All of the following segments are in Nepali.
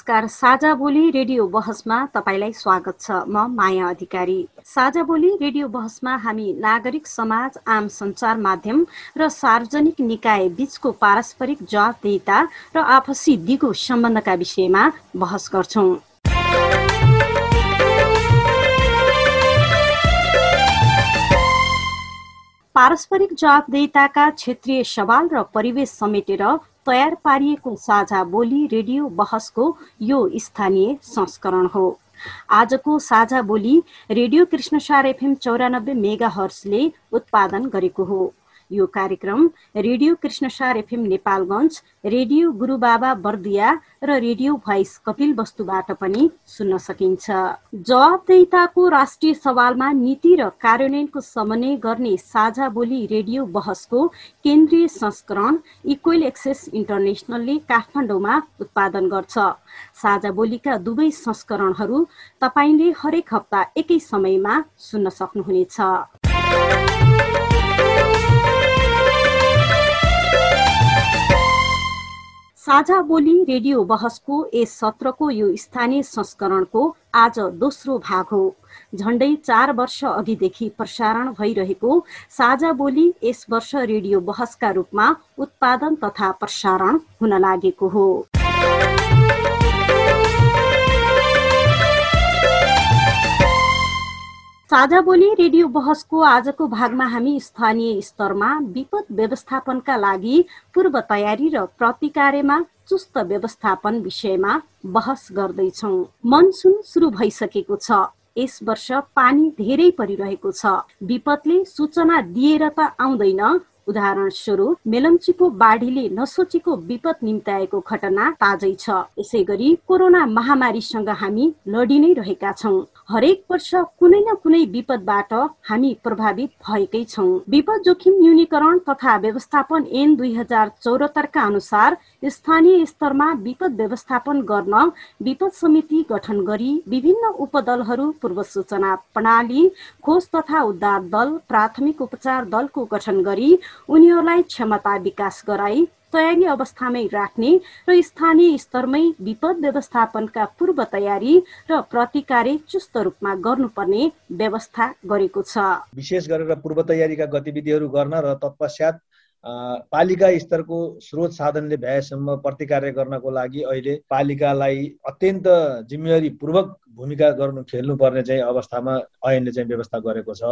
नमस्कार साझा बोली रेडियो बहसमा तपाईँलाई स्वागत छ। म माया अधिकारी। साझा बोली रेडियो बहसमा हामी नागरिक समाज आम सञ्चार माध्यम र सार्वजनिक निकाय बीचको पारस्परिक जवाबदेहिता र आपसी दिगो सम्बन्धका विषयमा बहस गर्छौँ। पारस्परिक जवाबदेहिताका क्षेत्रीय सवाल र परिवेश समेटेर तयार पारिएको साझा बोली रेडियो बहसको यो स्थानीय संस्करण हो। आजको साझा बोली रेडियो कृष्णसार एफएम चौरानब्बे मेगा हर्सले उत्पादन गरेको हो। यो कार्यक्रम radio Krishnasar FM Nepalgunj radio Gurubaba Bardiya र रेडियो भोइस कपिल वस्तुबाट पनि सुन्न सकिन्छ। जवाबदेताको राष्ट्रिय सवालमा नीति र कार्यान्वयनको समन्वय गर्ने साझा बोली रेडियो बहसको केन्द्रीय संस्करण इक्वेल एक्सेस इन्टरनेसनलले काठमाडौँमा उत्पादन गर्छ। साझा बोलीका दुवै संस्करणहरू तपाईँले हरेक हप्ता एकै समयमा सुन्न सक्नुहुनेछ। साझा बोली रेडियो बहसको यस सत्रको यो स्थानीय संस्करणको आज दोस्रो भाग हो। झण्डै चार वर्ष अघिदेखि प्रसारण भइरहेको साझा बोली यस वर्ष रेडियो बहसका रूपमा उत्पादन तथा प्रसारण हुन लागेको हो। साझा बोली रेडियो बहसको आजको भागमा हामी स्थानीय स्तरमा विपद व्यवस्थापनका लागि पूर्व तयारी र प्रतिकार्यमा चुस्त व्यवस्थापन विषयमा बहस गर्दैछौ। मनसुन सुरु भइसकेको छ। यस वर्ष पानी धेरै परिरहेको छ। विपदले सूचना दिएर त आउँदैन उदाहरण स्वरूप मेलम्चीको बाढीले नसोचेको विपद निम्ताएको घटना ताजै छ। यसै गरी कोरोना महामारीसँग हामी लडी नै रहेका छौँ। हरेक वर्ष कुनै न कुनै विपदबाट हामी प्रभावित भएकै छौँ। विपद जोखिम न्यूनीकरण तथा व्यवस्थापन एन दुई हजार चौरात्तरका अनुसार स्थानीय स्तरमा विपद व्यवस्थापन गर्न विपद समिति गठन गरी विभिन्न उपदलहरू पूर्व सूचना प्रणाली खोज तथा उद्धार दल प्राथमिक उपचार दलको गठन गरी उनीहरूलाई क्षमता विकास गराई तयारी अवस्थामै राख्ने र स्थानीय स्तरमै विपद व्यवस्थापनका पूर्व तयारी र प्रतिकार्य चुस्त रूपमा गर्नुपर्ने व्यवस्था गरेको छ। विशेष गरेर पूर्व तयारीका गतिविधिहरू गर्न र तत्पश्चात पालिका स्तरको स्रोत साधनले भ्याएसम्म प्रतिकार्य गर्नको लागि अहिले पालिकालाई अत्यन्त जिम्मेवारी पूर्वक भूमिका गर्नु खेल्नुपर्ने चाहिँ अवस्थामा ऐनले चाहिँ व्यवस्था गरेको छ।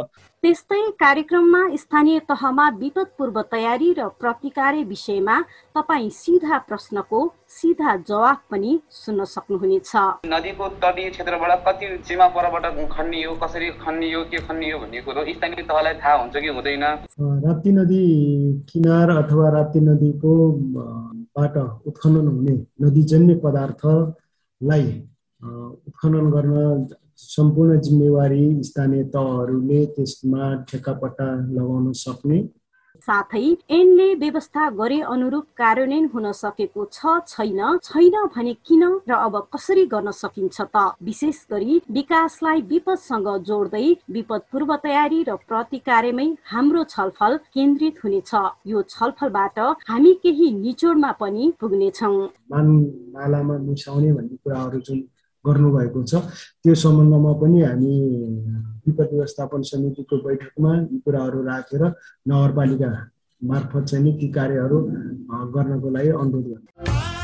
त्यस्तै कार्यक्रममा स्थानीय तहमा विपद पूर्व तयारी र प्रतिकार्य विषयमा तपाईँ सिधा प्रश्नको सिधा जवाफ पनि सुन्न सक्नुहुनेछ। नदीको तटीय क्षेत्रबाट कति सीमा परबाट खनियो कसरी खनियो के खनियो भन्ने कुरो स्थानीय तहलाई थाहा हुन्छ कि हुँदैन? राप्ती नदी किनार अथवा राप्ती नदीको बाट उत्खनन हुने नदीजन्य पदार्थलाई उत्खनन गर्न सम्पूर्ण जिम्मेवारी स्थानीय तहहरूले त्यसमा ठेक्कापट्टा लगाउन सक्ने साथै ऐनले व्यवस्था गरे अनुरूप कार्यान्वयन हुन सकेको छ छैन? छैन भने किन र अब कसरी गर्न सकिन्छ त? विशेष गरी विकासलाई विपदसँग जोड्दै विपद पूर्व तयारी र प्रतिकार्यमै हाम्रो छलफल केन्द्रित हुनेछ। यो छलफलबाट हामी केही निचोडमा पनि पुग्नेछौँ। नालामा मिसाउने भन्ने कुराहरू जुन गर्नुभएको छ। त्यो सम्बन्धमा पनि हामी विपद व्यवस्थापन समितिको बैठकमा यी कुराहरू राखेर नगरपालिका मार्फत चाहिँ ती कार्यहरू गर्नको लागि अनुरोध गर्नु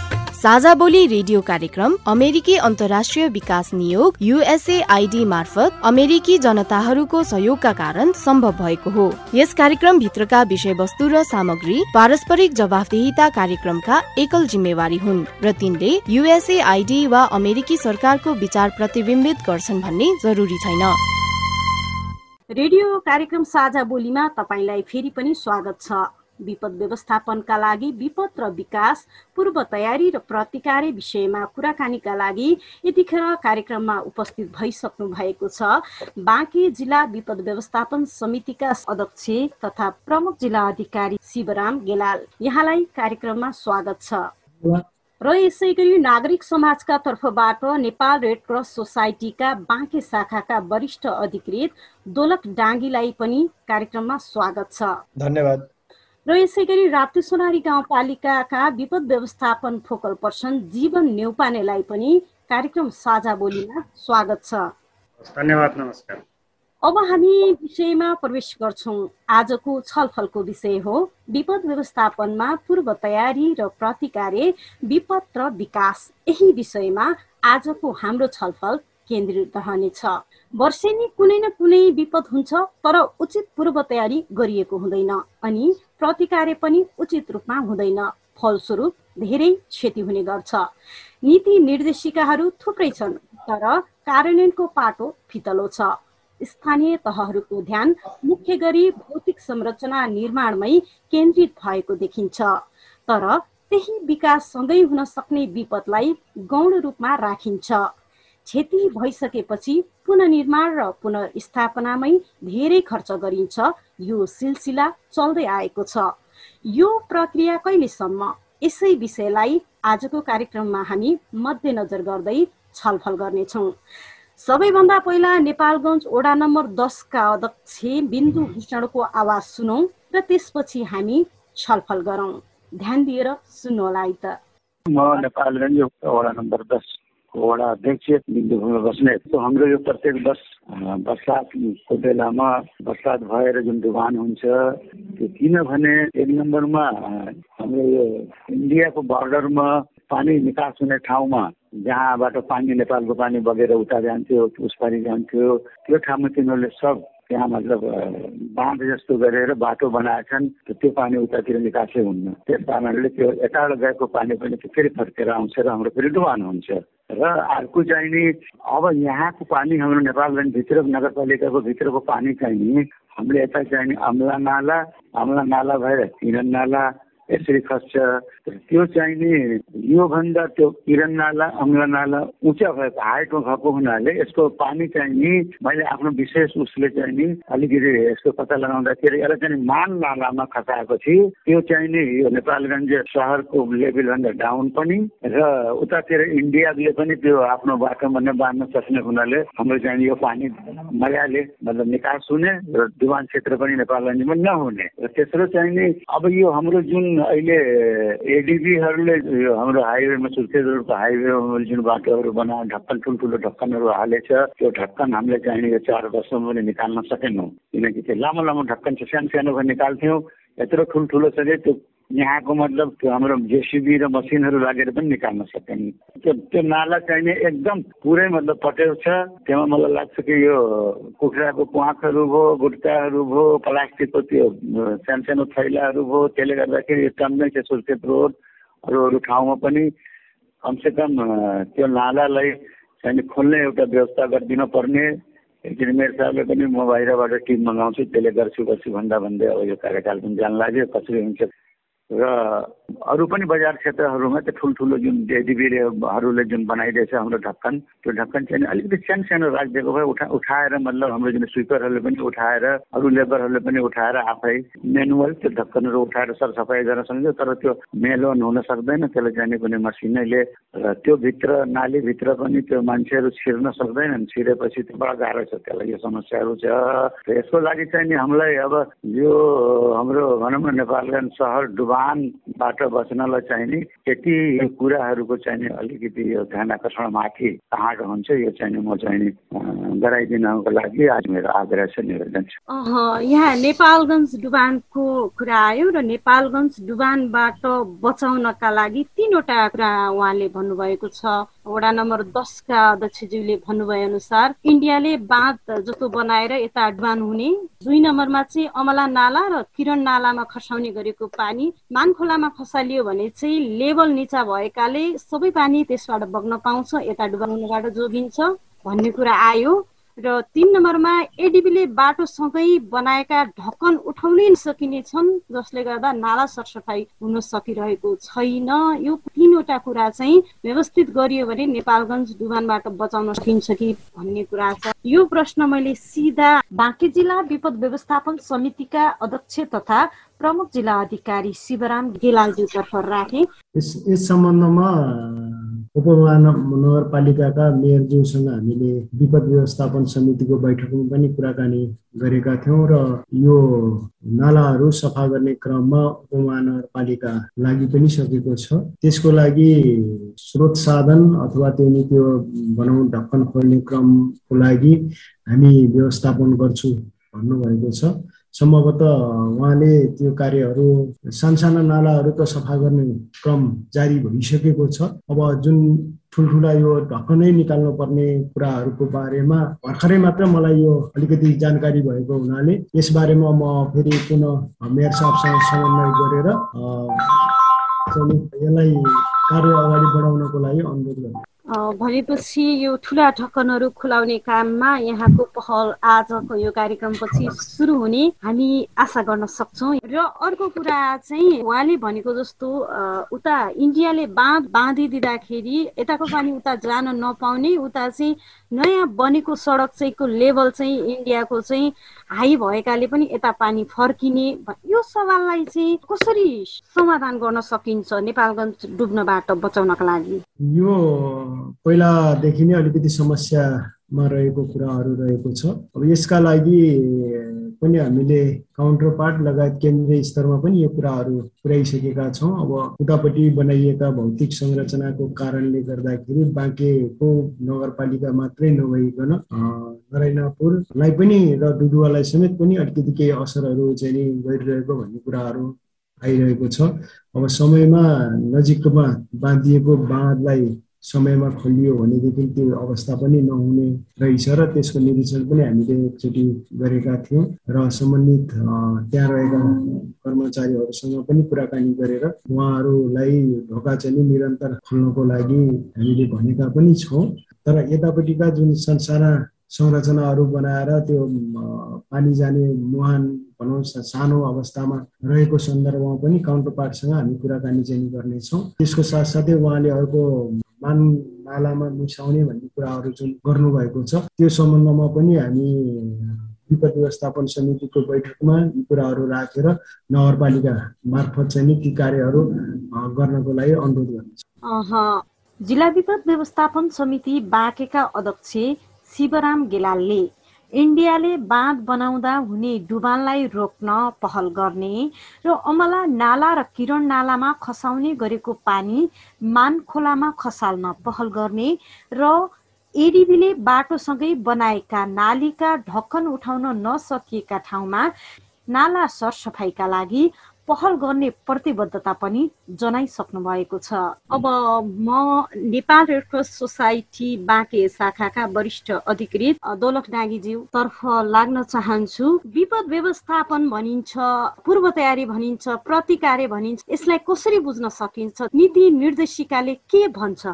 साझा बोली रेडियो कार्यक्रम अमेरिकी अन्तर्राष्ट्रिय विकास नियोग युएसएआईडी मार्फत अमेरिकी जनताहरूको सहयोगका कारण सम्भव भएको हो। यस कार्यक्रम भित्रका विषयवस्तु र सामग्री पारस्परिक जवाफदेहिता कार्यक्रमका एकल जिम्मेवारी हुन् र तिनले युएसएआईडी वा अमेरिकी सरकारको विचार प्रतिबिम्बित गर्छन् भन्ने जरुरी छैन। रेडियो कार्यक्रम साझा बोलीमा तपाईँलाई फेरि पनि स्वागत छ। विपद व्यवस्थापनका लागि विपद र विकास पूर्व तयारी र प्रतिकार विषयमा कुराकानीका लागि यतिखेर कार्यक्रममा उपस्थित भइसक्नु भएको छ। बाँकी जिल्ला विपद व्यवस्थापन समितिका अध्यक्ष तथा प्रमुख जिल्ला अधिकारी शिवराम गेलाल यहाँलाई कार्यक्रममा स्वागत छ। र यसै गरी नागरिक समाजका तर्फबाट नेपाल रेड क्रस सोसाइटीका बाँके शाखाका वरिष्ठ अधिकृत दोलक डाङ्गीलाई पनि कार्यक्रममा स्वागत छ। धन्यवाद। र यसै गरी राप्ती सोनारी गाउँपालिकाका विपद व्यवस्थापन फोकल पर्सन जीवन नेउपानेलाई पनि कार्यक्रम साझा बोलीमा स्वागत छ। धन्यवाद नमस्कार। अब हामी विषयमा प्रवेश गर्छौँ। आजको छलफलको विषय हो विपद व्यवस्थापनमा पूर्व तयारी र प्रतिकार्य विपद र विकास। यही विषयमा आजको हाम्रो छलफल केन्द्रित रहनेछ वर्षेनी कुनै न कुनै विपद हुन्छ तर उचित पूर्व तयारी गरिएको हुँदैन। अनि प्रतिकार्य पनि उचित रूपमा हुँदैन। फलस्वरूप धेरै क्षति हुने गर्छ। नीति निर्देशिकाहरू थुप्रै छन् तर कार्यान्वयनको पाटो फितलो छ। स्थानीय तहहरूको ध्यान मुख्य गरी भौतिक संरचना निर्माणमै केन्द्रित भएको देखिन्छ। तर त्यही विकाससँगै हुन सक्ने विपदलाई गौण रूपमा राखिन्छ। क्षति भइसकेपछि पुननिर्माण र पुनर्स्थापनामै धेरै खर्च गरिन्छ। यो सिलसिला चल्दै आएको छ। यो प्रक्रिया कहिलेसम्म? यसै विषयलाई आजको कार्यक्रममा हामी मध्यनजर गर्दै छलफल गर्नेछौँ। सबैभन्दा पहिला नेपालगञ्ज वडा नम्बर दसका अध्यक्ष बिन्दु भूषणको आवाज सुनौ र त्यसपछि हामी छलफल गरौँ। ध्यान दिएर सुन्नुहोला है त म नेपालगञ्ज वडा नम्बर दसको वडा अध्यक्ष बिन्दु भूषण बस्ने हाम्रो यो प्रत्येक दस बर्सातको बेलामा बर्सात भएर जुन डुबान हुन्छ त्यो किनभने एक नम्बरमा हाम्रो यो इन्डियाको बर्डरमा पानी निकास हुने ठाउँमा जहाँबाट पानी नेपालको पानी बगेर उता जान्थ्यो उसपारि जान्थ्यो त्यो ठाउँमा तिनीहरूले सब त्यहाँ मतलब बाँध जस्तो गरेर बाटो बनाएछन् त्यो पानी उतातिर निकासै हुन्न। त्यस कारणले त्यो यताबाट गएको पानी पनि फेरि फर्केर आउँछ र हाम्रो फेरि डुबान हुन्छ। र अर्को चाहिँ नि अब यहाँको पानी हाम्रो नेपालगञ्जभित्र नगरपालिकाको भित्रको पानी चाहिँ नि हामीले यता चाहिँ अम्ला नाला अम्ला नाला भएर किरण नाला यसरी खस्छ। त्यो चाहिँ नि योभन्दा त्यो किरण नाला अम्ल नाला उच्च भएको हाइटमा भएको हुनाले यसको पानी चाहिँ नि मैले आफ्नो विशेष उसले चाहिँ नि अलिकति यसको पत्ता लगाउँदाखेरि यसलाई चाहिँ मान नालामा खसाएपछि त्यो चाहिँ नि यो नेपालगञ्ज सहरको लेभलभन्दा डाउन पनि र उतातिर इन्डियाले पनि त्यो आफ्नो बाटोमा बाँध्न सक्ने हुनाले हाम्रो चाहिँ यो पानी मजाले मतलब निकास हुने र दुवान क्षेत्र पनि नेपालगञ्जमा नहुने। र तेस्रो चाहिँ नि अब यो हाम्रो जुन अहिले एडिबीहरूले हाम्रो हाइवेमा सुर्खेत रोडको हाइवेमा जुन बाटोहरू बना ढक्कन, ठुल्ठुलो ढक्कनहरू हालेछ, त्यो ढक्कन हामीले चाहिने चार वर्षमा पनि निकाल्न सकेनौँ। किनकि त्यो लामो लामो ढक्कन छ, सानो सानो निकाल्थ्यौँ। यत्रो ठुल्ठुलो छ कि त्यो यहाँको मतलब हाम्रो जेसिबी र मसिनहरू लागेर पनि निकाल्न सकेन। त्यो त्यो नाला चाहिने एकदम पुरै मतलब पटेल छ। त्यहाँ मलाई लाग्छ कि यो कुखुराको प्वाखहरू भयो गुट्काहरू भयो प्लास्टिकको त्यो सानो सानो थैलाहरू भयो त्यसले गर्दाखेरि यो टन्नै छ सुर्खेत रोड अरू अरू ठाउँमा पनि। कमसेकम त्यो नालालाई चाहिँ खोल्ने एउटा व्यवस्था गरिदिन पर्ने। एकचोटि मेरो साहबले पनि म बाहिरबाट टिम मगाउँछु त्यसले गर्छु गर्छु भन्दा भन्दै अब यो कार्यकाल पनि जान लाग्यो कसरी हुन्छ। र अरू पनि बजार क्षेत्रहरूमा त्यो ठुल्ठुलो जुन डेडिबीलेहरूले जुन बनाइदिएछ हाम्रो ढक्कन त्यो ढक्कन चाहिँ अलिकति सानो सानो राखिदिएको भए उठा उठाएर मतलब हाम्रो जुन स्विपरहरूले पनि उठाएर अरू लेबरहरूले पनि उठाएर आफै मेनुअल त्यो ढक्कनहरू उठाएर सरसफाइ गर्न सक्छ तर त्यो मेलोन हुन सक्दैन त्यसलाई जाने कुनै मसिनैले र त्यो भित्र नालीभित्र पनि त्यो मान्छेहरू छिर्न सक्दैनन्। छिरेपछि त्यो बडा गाह्रो छ त्यसलाई यो समस्याहरू छ। यसको लागि चाहिँ नि हामीलाई अब यो हाम्रो भनौँ न नेपालगञ्ज सहर डुबानबाट बच्नलाई चाहिँ नि यति कुराहरूको चाहिँ नि अलिकति यो ध्यान आकर्षण माथि कहाँ हुन्छ यो चाहिँ म चाहिँ गराइदिनको लागि आज मेरो आग्रह छ निवेदन छ। यहाँ नेपालगञ्ज डुबानको कुरा आयो र नेपालगञ्ज डुबानबाट बचाउनका लागि तिनवटा कुरा उहाँले भन्नुभएको छ। वडा नम्बर दसका अध्यक्षज्यूले भन्नुभए अनुसार इन्डियाले बाँध जस्तो बनाएर यता डुबान हुने। दुई नम्बरमा चाहिँ अमला नाला र किरण नालामा खसाउने गरेको पानी मान खोलामा खसालियो भने चाहिँ लेभल निचा भएकाले सबै पानी त्यसबाट बग्न पाउँछ यता डुबाउनबाट जोगिन्छ भन्ने कुरा आयो। र तिन नम्बरमा एडिबीले बाटोसँगै बनाएका ढक्कन उठाउनै सकिने छन् जसले गर्दा नाला सरसफाइ हुन सकिरहेको छैन। यो तिनवटा कुरा चाहिँ व्यवस्थित गरियो भने नेपालगञ्ज डुबानबाट बचाउन सकिन्छ कि भन्ने कुरा छ। यो प्रश्न मैले सिधा बाँकी जिल्ला विपद व्यवस्थापन समितिका अध्यक्ष तथा प्रमुख जिल्ला अधिकारी शिवराम गेलालज्यूतर्फ राखे। यस सम्बन्धमा उपमहानगरपालिकाका मेयरज्यूसँग हामीले विपद व्यवस्थापन समितिको बैठकमा पनि कुराकानी गरेका थियौँ र यो नालाहरू सफा गर्ने क्रममा उपमहानगरपालिका लागि पनि सकेको छ। त्यसको लागि स्रोत साधन अथवा त्यही त्यो बनाउँ ढक्कन खोल्ने क्रमको लागि हामी व्यवस्थापन गर्छु भन्नुभएको छ। सम्भवतः उहाँले त्यो कार्यहरू सानसाना नालाहरू त सफा गर्ने क्रम जारी भइसकेको छ। अब जुन ठुल्ठुला यो ढक्कनै निकाल्नु पर्ने कुराहरूको बारेमा भर्खरै मात्र मलाई यो अलिकति जानकारी भएको हुनाले यसबारेमा म फेरि पुनः मेयर साहबसँग समन्वय गरेर यसलाई कार्य अगाडि बढाउनको लागि अनुरोध गर्छु भनेपछि यो ठुला ढक्कनहरू खुलाउने काममा यहाँको पहल आजको यो कार्यक्रमपछि सुरु हुने हामी आशा गर्न सक्छौँ। र अर्को कुरा चाहिँ उहाँले भनेको जस्तो उता इन्डियाले बाँध बाँधिदिँदाखेरि यताको पानी उता जान नपाउने उता चाहिँ नयाँ बनेको सडक चाहिँको लेभल चाहिँ इन्डियाको चाहिँ हाई भएकाले पनि यता पानी फर्किने यो सवाललाई चाहिँ कसरी समाधान गर्न सकिन्छ नेपालगञ्ज डुब्नबाट बचाउनका लागि? यो पहिलादेखि नै अलिकति समस्यामा रहेको कुराहरू रहेको छ। अब यसका लागि पनि हामीले काउन्टर पार्ट लगायत केन्द्रीय स्तरमा पनि यो कुराहरू पुर्याइसकेका छौँ। अब उतापट्टि बनाइएका भौतिक संरचनाको कारणले गर्दाखेरि बाँकेको नगरपालिका मात्रै नभइकन नरायणापुरलाई पनि र डुडुवालाई समेत पनि अलिकति केही असरहरू चाहिँ नि गरिरहेको भन्ने कुराहरू आइरहेको छ। अब समयमा नजिकमा बाँधिएको बाँधलाई समयमा खोलियो भनेदेखि त्यो अवस्था पनि नहुने रहेछ र त्यसको निरीक्षण पनि हामीले एकचोटि गरेका थियौँ र सम्बन्धित त्यहाँ रहेका कर्मचारीहरूसँग पनि कुराकानी गरेर उहाँहरूलाई ढोका चाहिँ निरन्तर खोल्नको लागि हामीले भनेका पनि छौँ। तर यतापट्टिका जुन संसारा संरचनाहरू बनाएर त्यो पानी जाने मुहान भनौँ सानो अवस्थामा रहेको सन्दर्भमा पनि काउन्टर पार्टसँग हामी कुराकानी चाहिँ गर्नेछौँ। त्यसको साथसाथै उहाँले अर्को मान नालामा मिसाउने भन्ने कुराहरू जुन गर्नुभएको छ त्यो सम्बन्धमा पनि हामी विपद व्यवस्थापन समितिको बैठकमा यी कुराहरू राखेर नगरपालिका मार्फत चाहिँ ती कार्यहरू गर्नको लागि अनुरोध गर्नेछ जिल्ला विपद व्यवस्थापन समिति बाँकेका अध्यक्ष शिवराम गेलालले इन्डियाले बाँध बनाउँदा हुने डुबानलाई रोक्न पहल गर्ने र अमला नाला र किरण नालामा खसाउने गरेको पानी मान खोलामा खसाल्न पहल गर्ने र एडिबीले बाटोसँगै बनाएका नालीका ढक्कन उठाउन नसकिएका ठाउँमा नाला सरसफाइका लागि पहल गर्ने प्रतिबद्धता पनि जनाइसक्नु भएको छ। अब म Nepal red cross society Banke शाखाका वरिष्ठ अधिकृत दोलख डाँगीज्यू तर्फ लाग्न चाहन्छु। विपद व्यवस्थापन भनिन्छ पूर्व तयारी भनिन्छ प्रतिकार्य भनिन्छ यसलाई कसरी बुझ्न सकिन्छ नीति निर्देशिकाले के भन्छ?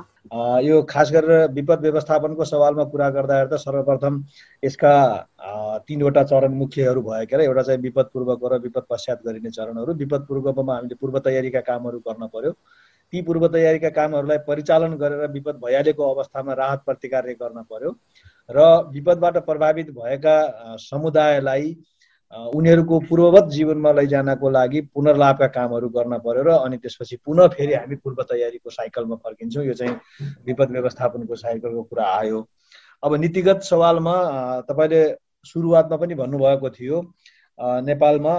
यो खास गरेर विपद व्यवस्थापनको सवालमा कुरा गर्दाखेरि त सर्वप्रथम यसका तिनवटा चरण मुख्यहरू भएका एउटा चाहिँ विपद पूर्वको र विपद पश्चात गरिने चरणहरू। विपद पूर्वकोमा हामीले पूर्व तयारीका कामहरू गर्न पर्यो। ती पूर्व तयारीका कामहरूलाई परिचालन गरेर विपद भइहालेको अवस्थामा राहत प्रतिकार्य गर्न पर्यो। र विपदबाट प्रभावित भएका समुदायलाई उनीहरूको पूर्ववत जीवनमा लैजानको लागि पुनर्लाभका कामहरू गर्न पर्यो र अनि त्यसपछि पुनः फेरि हामी पूर्व तयारीको साइकलमा फर्किन्छौँ। यो चाहिँ विपद व्यवस्थापनको साइकलको कुरा आयो। अब नीतिगत सवालमा तपाईँले सुरुवातमा पनि भन्नुभएको थियो नेपालमा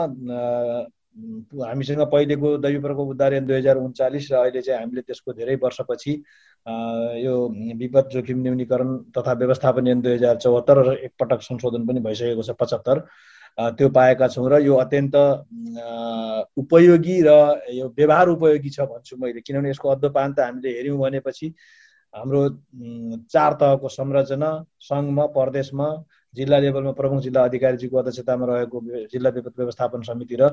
हामीसँग पहिलेको दैवी प्रकोप उद्धार दुई हजार उन्चालिस र अहिले चाहिँ हामीले त्यसको धेरै वर्षपछि यो विपद जोखिम न्यूनीकरण तथा व्यवस्थापन ऐन दुई हजार चौहत्तर र एकपटक संशोधन पनि भइसकेको छ पचहत्तर। त्यो पाएका छौँ र यो अत्यन्त उपयोगी र यो व्यवहार उपयोगी छ भन्छु मैले। किनभने यसको अध्यपान त हामीले हेऱ्यौँ भनेपछि हाम्रो चार तहको संरचना सङ्घमा प्रदेशमा जिल्ला लेभलमा प्रमुख जिल्ला अधिकारीजीको अध्यक्षतामा रहेको जिल्ला विपद व्यवस्थापन समिति र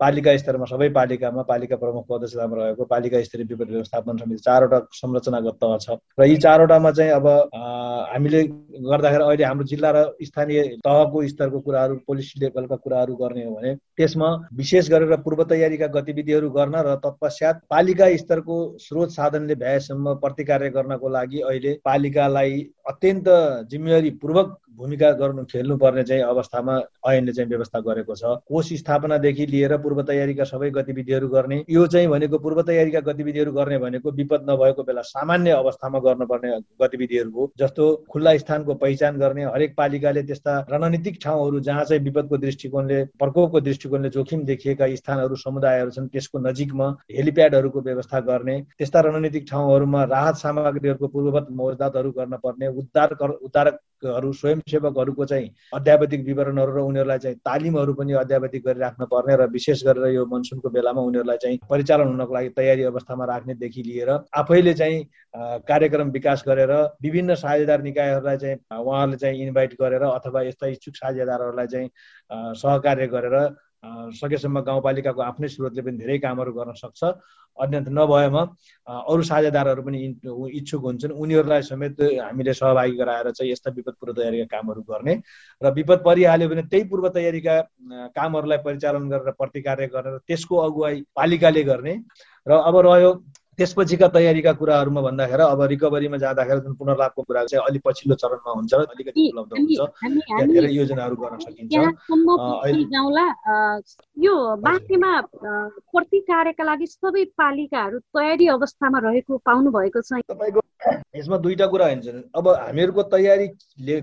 पालिका स्तरमा सबै पालिकामा पालिका प्रमुखको अध्यक्षतामा रहेको पालिका स्तरीय विपद व्यवस्थापन समिति चारवटा संरचनागत तह छ। र यी चारवटामा चाहिँ अब हामीले गर्दाखेरि अहिले हाम्रो जिल्ला र स्थानीय तहको स्तरको कुराहरू पोलिसी लेभलका कुराहरू गर्ने हो भने त्यसमा विशेष गरेर पूर्व तयारीका गतिविधिहरू गर्न र तत्पश्चात पालिका स्तरको स्रोत साधनले भ्याएसम्म प्रतिकार्य गर्नको लागि अहिले पालिकालाई अत्यन्त जिम्मेवारीपूर्वक भूमिका गर्नु खेल्नुपर्ने चाहिँ अवस्थामा ऐनले चाहिँ व्यवस्था गरेको छ। कोष स्थापनादेखि लिएर पूर्व तयारीका सबै गतिविधिहरू गर्ने यो चाहिँ भनेको पूर्व तयारीका गतिविधिहरू गर्ने भनेको विपद नभएको बेला सामान्य अवस्थामा गर्नुपर्ने गतिविधिहरू हो। जस्तो खुल्ला स्थानको पहिचान गर्ने हरेक पालिकाले त्यस्ता रणनीतिक ठाउँहरू जहाँ चाहिँ विपदको दृष्टिकोणले प्रकोपको दृष्टिकोणले जोखिम देखिएका स्थानहरू समुदायहरू छन् त्यसको नजिकमा हेलिप्याडहरूको व्यवस्था गर्ने त्यस्ता रणनीतिक ठाउँहरूमा राहत सामग्रीहरूको पूर्ववत मौजदातहरू गर्न पर्ने उद्धार उद्धारकहरू स्वयंसेवकहरूको चाहिँ अध्यावधिक विवरणहरू र उनीहरूलाई चाहिँ तालिमहरू पनि अध्यावधिक गरिराख्न पर्ने र विशेष गरेर यो मनसुनको बेलामा उनीहरूलाई चाहिँ परिचालन हुनको लागि तयारी अवस्थामा राख्नेदेखि लिएर आफैले चाहिँ कार्यक्रम विकास गरेर विभिन्न साझेदार निकायहरूलाई चाहिँ उहाँहरूले चाहिँ इन्भाइट गरेर अथवा यस्ता इच्छुक साझेदारहरूलाई चाहिँ सहकार्य गरेर सकेसम्म गाउँपालिकाको आफ्नै स्रोतले पनि धेरै कामहरू गर्न सक्छ। अन्यथा नभएमा अरू साझेदारहरू पनि इच्छुक हुन्छन्। उनीहरूलाई समेत हामीले सहभागी गराएर चाहिँ यस्ता विपद पूर्व तयारीका कामहरू गर्ने र विपद परिहाल्यो भने त्यही पूर्व तयारीका कामहरूलाई परिचालन गरेर प्रतिकार्य गरेर त्यसको अगुवाई पालिकाले गर्ने। र अब रह्यो त्यसपछिका तयारीका कुराहरूमा भन्दाखेरि अब रिकभरीमा जाँदाखेरि जुन पुनर्लाभको कुरा चाहिँ अलिक पछिल्लो चरणमा हुन्छ अलिकति उपलब्ध हुन्छ। धेरै योजनाहरू गर्न सकिन्छ। यो बाँकीमा प्रति कार्यका लागि सबै पालिकाहरू तयारी अवस्थामा रहेको पाउनु भएको छ। तपाईँको यसमा दुईटा कुरा हुन्छ। अब हामीहरूको तयारी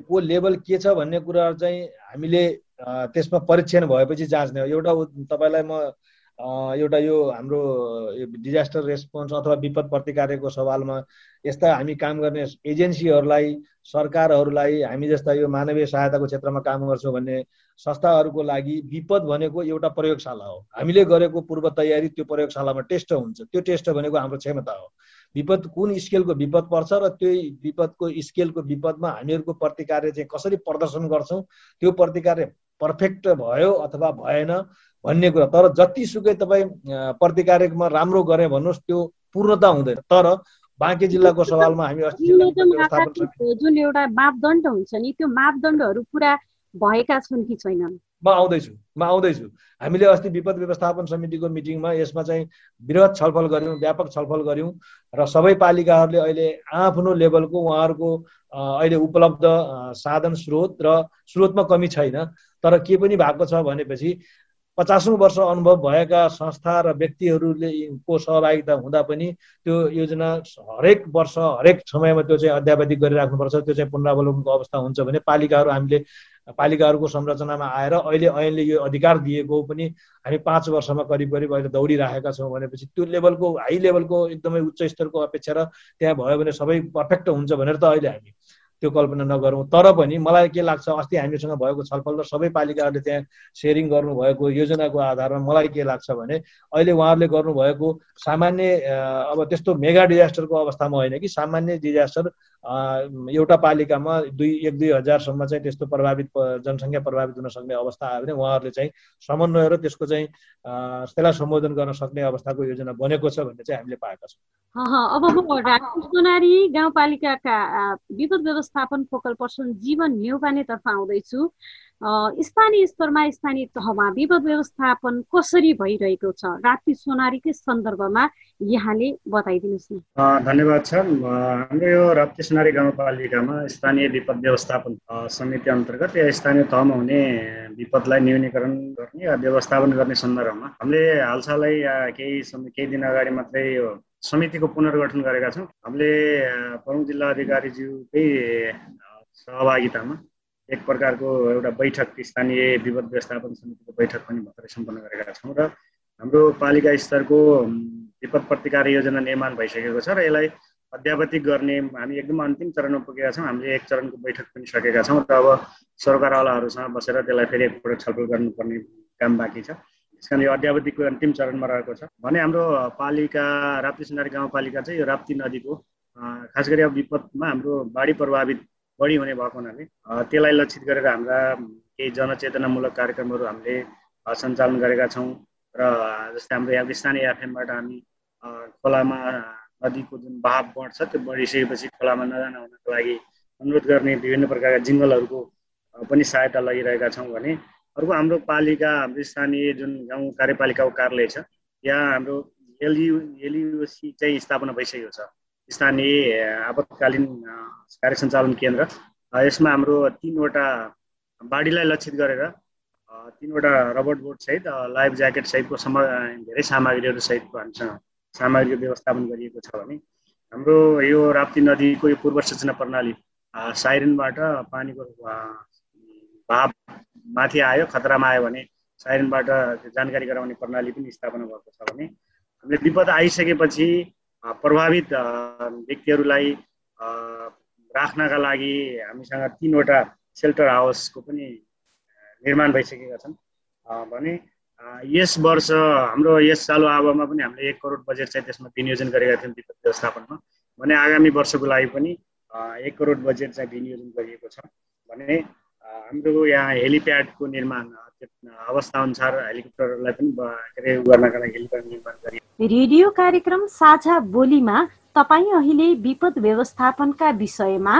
को लेभल के छ भन्ने कुराहरू चाहिँ हामीले त्यसमा परीक्षण भएपछि जाँच्ने हो। एउटा तपाईँलाई म एउटा यो हाम्रो डिजास्टर रेस्पोन्स अथवा विपद प्रतिकारको सवालमा यस्ता हामी काम गर्ने एजेन्सीहरूलाई सरकारहरूलाई हामी जस्ता यो मानवीय सहायताको क्षेत्रमा काम गर्छौँ भन्ने संस्थाहरूको लागि विपद भनेको एउटा प्रयोगशाला हो। हामीले गरेको पूर्व तयारी त्यो प्रयोगशालामा टेस्ट हुन्छ। त्यो टेस्ट भनेको हाम्रो क्षमता हो। विपद कुन स्केलको विपद पर्छ र त्यो विपदको स्केलको विपदमा हामीहरूको प्रतिकार्य चाहिँ कसरी प्रदर्शन गर्छौँ त्यो प्रतिकार्य पर्फेक्ट भयो अथवा भएन भन्ने कुरा। तर जतिसुकै तपाईँ प्रतिकार्यमा राम्रो गरे भन्नुहोस् त्यो पूर्णता हुँदैन। तर बाँकी जिल्लाको सवालमा हामी जुन एउटा मापदण्ड हुन्छ नि त्यो मापदण्डहरू पुरा भएका छन् कि छैनन्? म आउँदैछु म आउँदैछु। हामीले अस्ति विपद व्यवस्थापन समितिको मिटिङमा यसमा चाहिँ वृहत छलफल गऱ्यौँ व्यापक छलफल गऱ्यौँ र सबै पालिकाहरूले अहिले आफ्नो लेभलको उहाँहरूको अहिले उपलब्ध साधन स्रोत र स्रोतमा कमी छैन। तर के पनि भएको छ भनेपछि पचासौँ वर्ष अनुभव भएका संस्था र व्यक्तिहरूले को सहभागिता हुँदा पनि त्यो योजना हरेक वर्ष हरेक समयमा त्यो चाहिँ अध्यावधिक गरिराख्नुपर्छ। त्यो चाहिँ पुनरावलोकनको अवस्था हुन्छ भने पालिकाहरू हामीले पालिकाहरूको संरचनामा आएर अहिले ऐनले यो अधिकार दिएको पनि हामी पाँच वर्षमा करिब करिब अहिले दौडिराखेका छौँ भनेपछि त्यो लेभलको हाई लेभलको एकदमै उच्च स्तरको अपेक्षा र त्यहाँ भयो भने सबै पर्फेक्ट हुन्छ भनेर त अहिले हामी त्यो कल्पना नगरौँ। तर पनि मलाई के लाग्छ अस्ति हामीसँग भएको छलफल र सबै पालिकाहरूले त्यहाँ सेयरिङ गर्नुभएको योजनाको आधारमा मलाई के लाग्छ भने अहिले उहाँहरूले गर्नुभएको सामान्य अब त्यस्तो मेगा डिजास्टरको अवस्थामा होइन कि सामान्य डिजास्टर एउटा पालिकामा दुई एक दुई हजारसम्म चाहिँ त्यस्तो प्रभावित जनसङ्ख्या प्रभावित हुन सक्ने अवस्था आयो भने उहाँहरूले चाहिँ समन्वय र त्यसको चाहिँ त्यसलाई सम्बोधन गर्न सक्ने अवस्थाको योजना बनेको छ भन्ने चाहिँ हामीले पाएका छौँ। अब म सोनारी गाउँपालिकाका विपद व्यवस्थापन फोकल पर्सन जीवन नेउपानेतर्फ आउँदैछु। स्थानीय स्तरमा स्थानीय तहमा विपद व्यवस्थापन कसरी भइरहेको छ? राप्ती सोनारीकै सन्दर्भमा यहाँले बताइदिनुहोस् न। धन्यवाद छ हाम्रो यो राप्ती सोनारी गाउँपालिकामा स्थानीय विपद व्यवस्थापन समिति अन्तर्गत या स्थानीय तहमा हुने विपदलाई न्यूनीकरण गर्ने या व्यवस्थापन गर्ने सन्दर्भमा हामीले हालसालै केही समय केही दिन अगाडि मात्रै यो समितिको पुनर्गठन गरेका छौँ। हामीले प्रमुख जिल्ला अधिकारीज्यूकै सहभागितामा एक प्रकारको एउटा बैठक स्थानीय विपद व्यवस्थापन समितिको बैठक पनि भर्खरै सम्पन्न गरेका छौँ र हाम्रो पालिका स्तरको विपद प्रतिकार योजना निर्माण भइसकेको छ र यसलाई अध्यावधिक गर्ने हामी एकदम अन्तिम चरणमा पुगेका छौँ। हामीले एक चरणको बैठक पनि सकेका छौँ र अब सरकारवालाहरूसँग बसेर त्यसलाई फेरि एकपल्ट छलफल गर्नुपर्ने काम बाँकी छ। त्यस कारण यो अध्यावधिकको अन्तिम चरणमा रहेको छ। भने हाम्रो पालिका राप्ती सुनारी गाउँपालिका चाहिँ यो राप्ती नदीको खास गरी अब विपदमा हाम्रो बाढी प्रभावित बढी हुने भएको हुनाले त्यसलाई लक्षित गरेर हाम्रा केही जनचेतनामूलक कार्यक्रमहरू हामीले सञ्चालन गरेका छौँ र जस्तै हाम्रो यहाँ स्थानीय एफएमबाट हामी खोलामा नदीको जुन बहाव बढ्छ त्यो बढिसकेपछि खोलामा नजान हुनको लागि अनुरोध गर्ने विभिन्न प्रकारका जिङ्गलहरूको पनि सहायता लगिरहेका छौँ भने अर्को हाम्रो पालिका हाम्रो स्थानीय जुन गाउँ कार्यपालिकाको कार्यालय छ यहाँ हाम्रो एलयु एलयुसी चाहिँ स्थापना भइसकेको छ। स्थानीय आपतकालीन कार्य सञ्चालन केन्द्र यसमा हाम्रो तिनवटा बाढीलाई लक्षित गरेर तिनवटा रबर्ट बोर्डसहित लाइफ ज्याकेट सहितको सम धेरै सामग्रीहरू सहितको हामीसँग सामग्रीको व्यवस्थापन गरिएको छ भने हाम्रो यो राप्ती नदीको यो पूर्व सूचना प्रणाली साइरनबाट पानीको भाव माथि आयो खतरामा आयो भने साइरनबाट जानकारी गराउने प्रणाली पनि स्थापना भएको छ भने हामीले विपद आइसकेपछि प्रभावित व्यक्तिहरूलाई राख्नका लागि हामीसँग तिनवटा सेल्टर हाउसको पनि निर्माण भइसकेका छन्। भने यस वर्ष हाम्रो यस चालु आवामा पनि हामीले एक करोड बजेट चाहिँ त्यसमा विनियोजन गरेका थियौँ विद्युत व्यवस्थापनमा। भने आगामी वर्षको लागि पनि एक करोड बजेट चाहिँ विनियोजन गरिएको छ। भने हाम्रो यहाँ हेलिप्याडको निर्माण अवस्था अनुसार हेलिकप्टरलाई पनि के अरे गर्नका लागि हेलिप्याड निर्माण गरियो। रेडियो कार्यक्रम साझा बोलीमा तपाईँ अहिले विपद व्यवस्थापनका विषयमा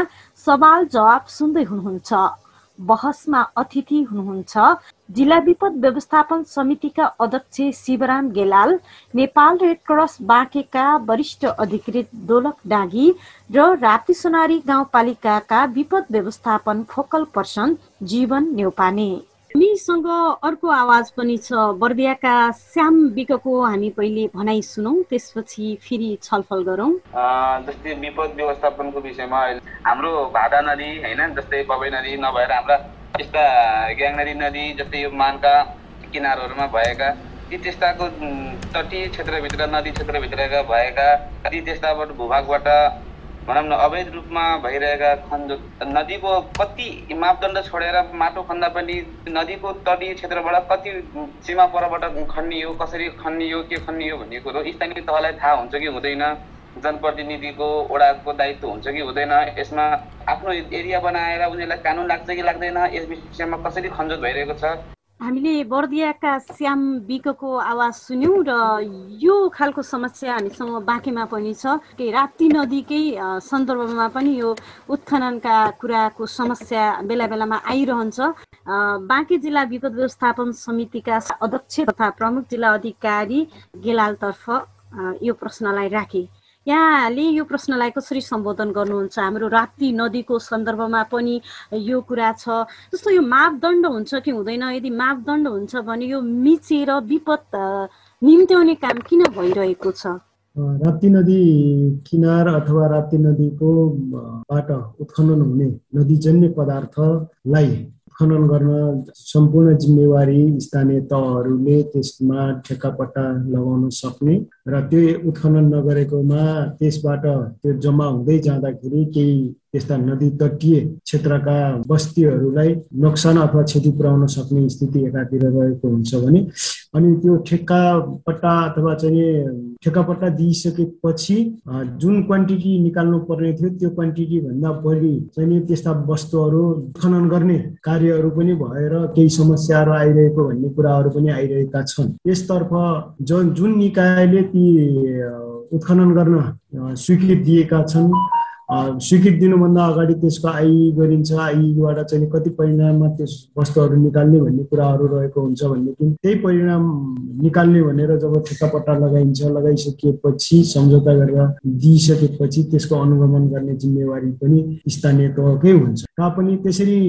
सवाल जवाब सुन्दै हुनुहुन्छ। बहसमा अतिथि हुनुहुन्छ। जिल्ला विपद व्यवस्थापन समितिका अध्यक्ष शिवराम गेलाल नेपाल रेड क्रस बाँकेका वरिष्ठ अधिकृत दोलक डाँगी र राप्ती सोनारी गाउँपालिकाका विपद व्यवस्थापन फोकल पर्सन जीवन नेउपाने हामीसँग अर्को आवाज पनि छ। बर्दियाका श्याम विकको हामी पहिले भनाइ सुनौ त्यसपछि फेरि छलफल गरौँ। जस्तै विपद व्यवस्थापनको विषयमा हाम्रो भादा नदी होइन जस्तै बबई नदी नभएर हाम्रा यस्ता ग्याङ नदी नदी जस्तै यो मानका किनारहरूमा भएका ती त्यस्ताको तटीय क्षेत्रभित्र नदी क्षेत्रभित्रका भएका ती त्यस्ताबाट भूभागबाट भनौँ न अवैध रूपमा भइरहेका खन्जो नदीको कति मापदण्ड छोडेर माटो खन्दा पनि नदीको तटीय क्षेत्रबाट कति सीमा परबाट खनियो कसरी खनियो के खनियो भन्ने कुरो स्थानीय तहलाई थाहा हुन्छ कि हुँदैन। जनप्रतिनिधिको वडाको दायित्व हुन्छ कि हुँदैन। यसमा आफ्नो एरिया बनाएर उनीहरूलाई कानुन लाग्छ कि लाग्दैन यस विषयमा कसरी खनजोत भइरहेको छ। हामीले बर्दियाका श्याम विकको आवाज सुन्यौँ र यो खालको समस्या हामीसँग बाँकीमा पनि छ। के राप्ती नदीकै सन्दर्भमा पनि यो उत्खननका कुराको समस्या बेला बेलामा आइरहन्छ। बाँकी जिल्ला विपद व्यवस्थापन समितिका अध्यक्ष तथा प्रमुख जिल्ला अधिकारी गेलालतर्फ यो प्रश्नलाई राखे। यहाँले यो प्रश्नलाई कसरी सम्बोधन गर्नुहुन्छ? हाम्रो राप्ती नदीको सन्दर्भमा पनि यो कुरा छ। जस्तो यो मापदण्ड हुन्छ कि हुँदैन? यदि मापदण्ड हुन्छ भने यो मिचेर विपद निम्त्याउने काम किन भइरहेको छ? राप्ती नदी किनार अथवा राप्ती नदीको बाट उत्खनन हुने नदीजन्य पदार्थलाई खनन गर्न सम्पूर्ण जिम्मेवारी स्थानीय तहहरूले त्यसमा ठेक्कापट्टा लगाउन सक्ने र त्यो उत्खनन नगरेकोमा त्यसबाट त्यो जम्मा हुँदै जाँदाखेरि केही त्यस्ता नदी तटीय क्षेत्रका बस्तीहरूलाई नोक्सान अथवा क्षति पुर्याउन सक्ने स्थिति एकातिर रहेको हुन्छ भने अनि त्यो ठेक्का पट्टा अथवा चाहिँ ठेक्कापट्टा दिइसकेपछि जुन क्वान्टिटी निकाल्नु पर्ने थियो त्यो क्वान्टिटी भन्दा बढी चाहिँ त्यस्ता वस्तुहरू खनन गर्ने कार्यहरू पनि भएर केही समस्याहरू आइरहेको भन्ने कुराहरू पनि आइरहेका छन्। यसतर्फ जुन जुन निकायले ती उत्खनन गर्न स्वीकृत दिएका छन् स्वीकृति दिनुभन्दा अगाडि त्यसको आइ गरिन्छ आइबाट चाहिँ कति परिणाममा त्यस वस्तुहरू निकाल्ने भन्ने कुराहरू रहेको हुन्छ भनेदेखि त्यही परिणाम निकाल्ने भनेर जब ठेक्कापट्टा लगाइन्छ लगाइसकेपछि सम्झौता गरेर दिइसकेपछि त्यसको अनुगमन गर्ने जिम्मेवारी पनि स्थानीय तहकै हुन्छ। तापनि त्यसरी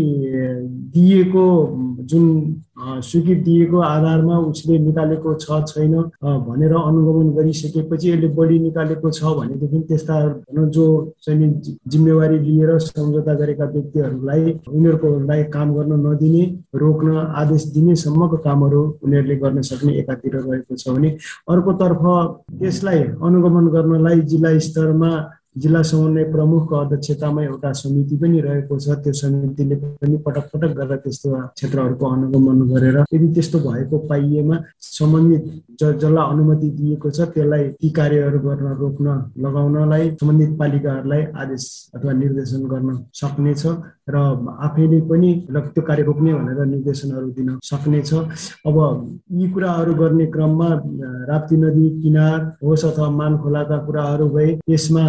दिएको जुन स्वीकृति दिएको आधारमा उसले निकालेको छ छैन भनेर अनुगमन गरिसकेपछि यसले बढी निकालेको छ भनेदेखि त्यस्ता जो चाहिँ जिम्मेवारी लिएर सम्झौता गरेका व्यक्तिहरूलाई उनीहरूकोलाई काम गर्न नदिने रोक्न आदेश दिनेसम्मको कामहरू उनीहरूले गर्न सक्ने एकातिर रहेको छ भने अर्कोतर्फ त्यसलाई अनुगमन गर्नलाई जिल्ला स्तरमा जिल्ला समन्वय प्रमुखको अध्यक्षतामा एउटा समिति पनि रहेको छ। त्यो समितिले पनि पटक पटक गरेर त्यस्तो क्षेत्रहरूको अनुगमन गरेर यदि त्यस्तो भएको पाइएमा सम्बन्धित ज जसलाई अनुमति दिएको छ त्यसलाई ती कार्यहरू गर्न रोक्न लगाउनलाई सम्बन्धित पालिकाहरूलाई आदेश अथवा निर्देशन गर्न सक्नेछ र आफैले पनि त्यो कार्य रोक्ने भनेर निर्देशनहरू दिन सक्नेछ। अब यी कुराहरू गर्ने क्रममा राप्ती नदी किनार होस् अथवा मान खोलाका कुराहरू भए यसमा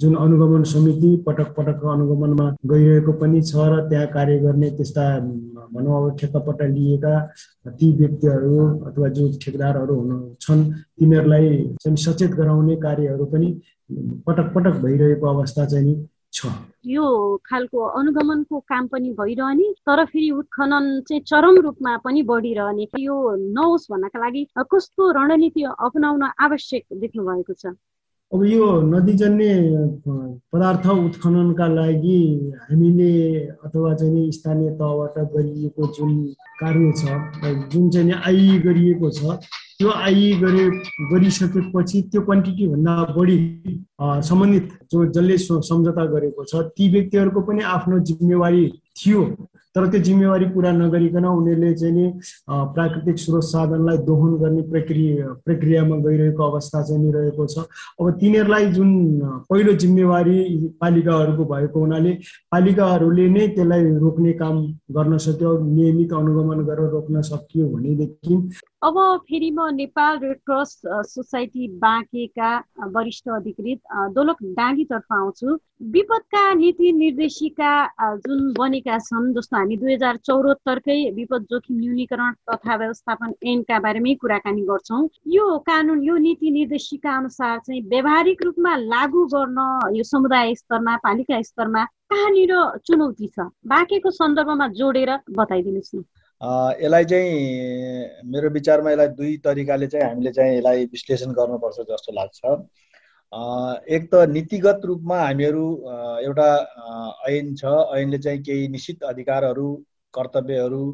जुन अनुगमन समिति पटक पटक अनुगमनमा गइरहेको पनि छ र त्यहाँ कार्य गर्ने त्यस्ता भनौँ अब ठेक्कापट्टा लिएका ती व्यक्तिहरू अथवा जो ठेकदारहरू हुनु छन् तिनीहरूलाई चाहिँ सचेत गराउने कार्यहरू पनि पटक पटक भइरहेको अवस्था चाहिँ नि छ। यो खालको अनुगमनको काम पनि भइरहने तर फेरि उत्खनन चाहिँ चरम रूपमा पनि बढिरहने। यो नहोस् भन्नका लागि कस्तो रणनीति अपनाउन आवश्यक देख्नु भएको छ? अब यो नदीजन्य पदार्थ उत्खननका लागि हामीले अथवा चाहिँ स्थानीय तहबाट गरिएको जुन कार्य छ जुन चाहिँ आइ गरिएको छ त्यो आइ गरे गरिसकेपछि त्यो क्वान्टिटीभन्दा बढी सम्बन्धित जो जसले सम्झौता गरेको छ ती व्यक्तिहरूको पनि आफ्नो जिम्मेवारी थियो। तर त्यो जिम्मेवारी पुरा नगरिकन उनीहरूले चाहिँ नि प्राकृतिक स्रोत साधनलाई दोहन गर्ने प्रक्रिया प्रक्रियामा गइरहेको अवस्था चाहिँ नि रहेको छ। अब तिनीहरूलाई जुन पहिलो जिम्मेवारी पालिकाहरूको भएको हुनाले पालिकाहरूले नै त्यसलाई रोक्ने काम गर्न सक्यो नियमित अनुगमन गरेर रोक्न सकियो भनेदेखि। अब फेरि म नेपाल रेड क्रस सोसाइटी बाँकेका वरिष्ठ अधिकृत दोलक डाँगीतर्फ आउँछु। विपदका नीति निर्देशिका जुन बनेका छन् जस्तो हामी दुई हजार चौहत्तरकै विपद जोखिम न्यूनीकरण तथा व्यवस्थापन ऐनका बारेमै कुराकानी गर्छौँ। यो कानुन यो नीति निर्देशिका अनुसार चाहिँ व्यावहारिक रूपमा लागू गर्न यो समुदाय स्तरमा पालिका स्तरमा कहाँनिर चुनौती छ? बाँकेको सन्दर्भमा जोडेर बताइदिनुहोस् न। यसलाई चाहिँ मेरो विचारमा यसलाई दुई तरिकाले चाहिँ हामीले चाहिँ यसलाई विश्लेषण गर्नुपर्छ जस्तो लाग्छ। एक त नीतिगत रूपमा हामीहरू एउटा ऐन छ। ऐनले चाहिँ केही निश्चित अधिकारहरू कर्तव्यहरू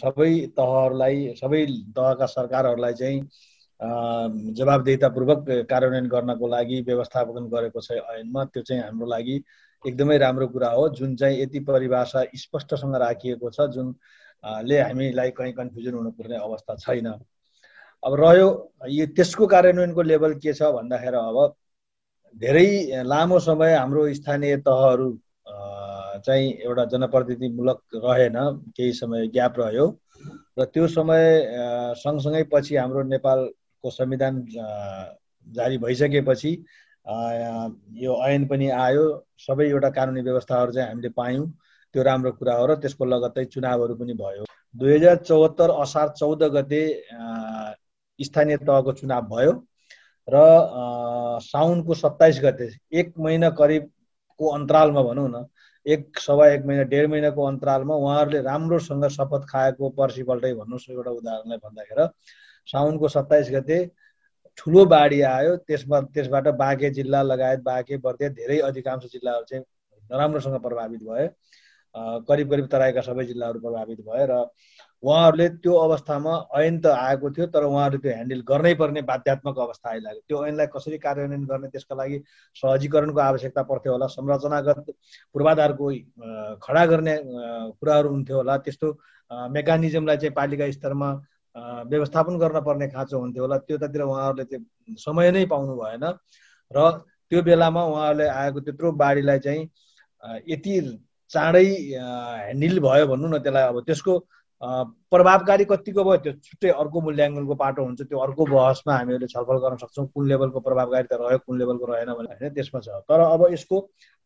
सबै तहहरूलाई सबै तहका सरकारहरूलाई चाहिँ जवाबदेतापूर्वक कार्यान्वयन गर्नको लागि व्यवस्थापन गरेको छ ऐनमा। त्यो चाहिँ हाम्रो लागि एकदमै राम्रो कुरा हो। जुन चाहिँ यति परिभाषा स्पष्टसँग राखिएको छ जुन ले हामीलाई कहीँ कन्फ्युजन हुनुपर्ने अवस्था छैन। अब रह्यो यो त्यसको कार्यान्वयनको लेभल के छ भन्दाखेरि अब धेरै लामो समय हाम्रो स्थानीय तहहरू चाहिँ एउटा जनप्रतिनिधिमूलक रहेन केही समय ग्याप रह्यो। र त्यो समय सँगसँगै पछि हाम्रो नेपालको संविधान जारी भइसकेपछि यो ऐन पनि आयो। सबै एउटा कानुनी व्यवस्थाहरू चाहिँ हामीले पायौँ। त्यो राम्रो कुरा हो र त्यसको लगत्तै चुनावहरू पनि भयो। दुई हजार चौहत्तर असार चौध गते स्थानीय तहको चुनाव भयो र साउनको सत्ताइस गते एक महिना करिबको अन्तरालमा भनौँ न एक सवा एक महिना डेढ महिनाको अन्तरालमा उहाँहरूले राम्रोसँग शपथ खाएको पर्सिपल्टै भन्नुहोस् एउटा उदाहरणलाई भन्दाखेरि साउनको सत्ताइस गते ठुलो बाढी आयो त्यसमा त्यसबाट बाँके जिल्ला लगायत बाँके बर्दिया धेरै अधिकांश जिल्लाहरू चाहिँ नराम्रोसँग प्रभावित भए करिब करिब तराईका सबै जिल्लाहरू प्रभावित भए र उहाँहरूले त्यो अवस्थामा ऐन त आएको थियो तर उहाँहरूले त्यो ह्यान्डल गर्नै पर्ने बाध्यात्मक अवस्था आइलाग्यो त्यो ऐनलाई कसरी कार्यान्वयन गर्ने त्यसका लागि सहजीकरणको आवश्यकता पर्थ्यो होला संरचनागत पूर्वाधारको खडा गर्ने कुराहरू हुन्थ्यो होला। त्यस्तो मेकानिजमलाई चाहिँ पालिका स्तरमा व्यवस्थापन गर्न पर्ने खाँचो हुन्थ्यो होला। त्यतातिर उहाँहरूले त्यो समय नै पाउनु भएन र त्यो बेलामा उहाँहरूले आएको त्यत्रो बाढीलाई चाहिँ यति चाँडै ह्यान्डल भयो भनौँ न त्यसलाई अब त्यसको प्रभावकारी कतिको भयो त्यो छुट्टै अर्को मूल्याङ्कनको पाटो हुन्छ त्यो अर्को बहसमा हामीहरूले छलफल गर्न सक्छौँ कुन लेभलको प्रभावकारिता रह्यो कुन लेभलको रहेन भने होइन त्यसमा छ। तर अब यसको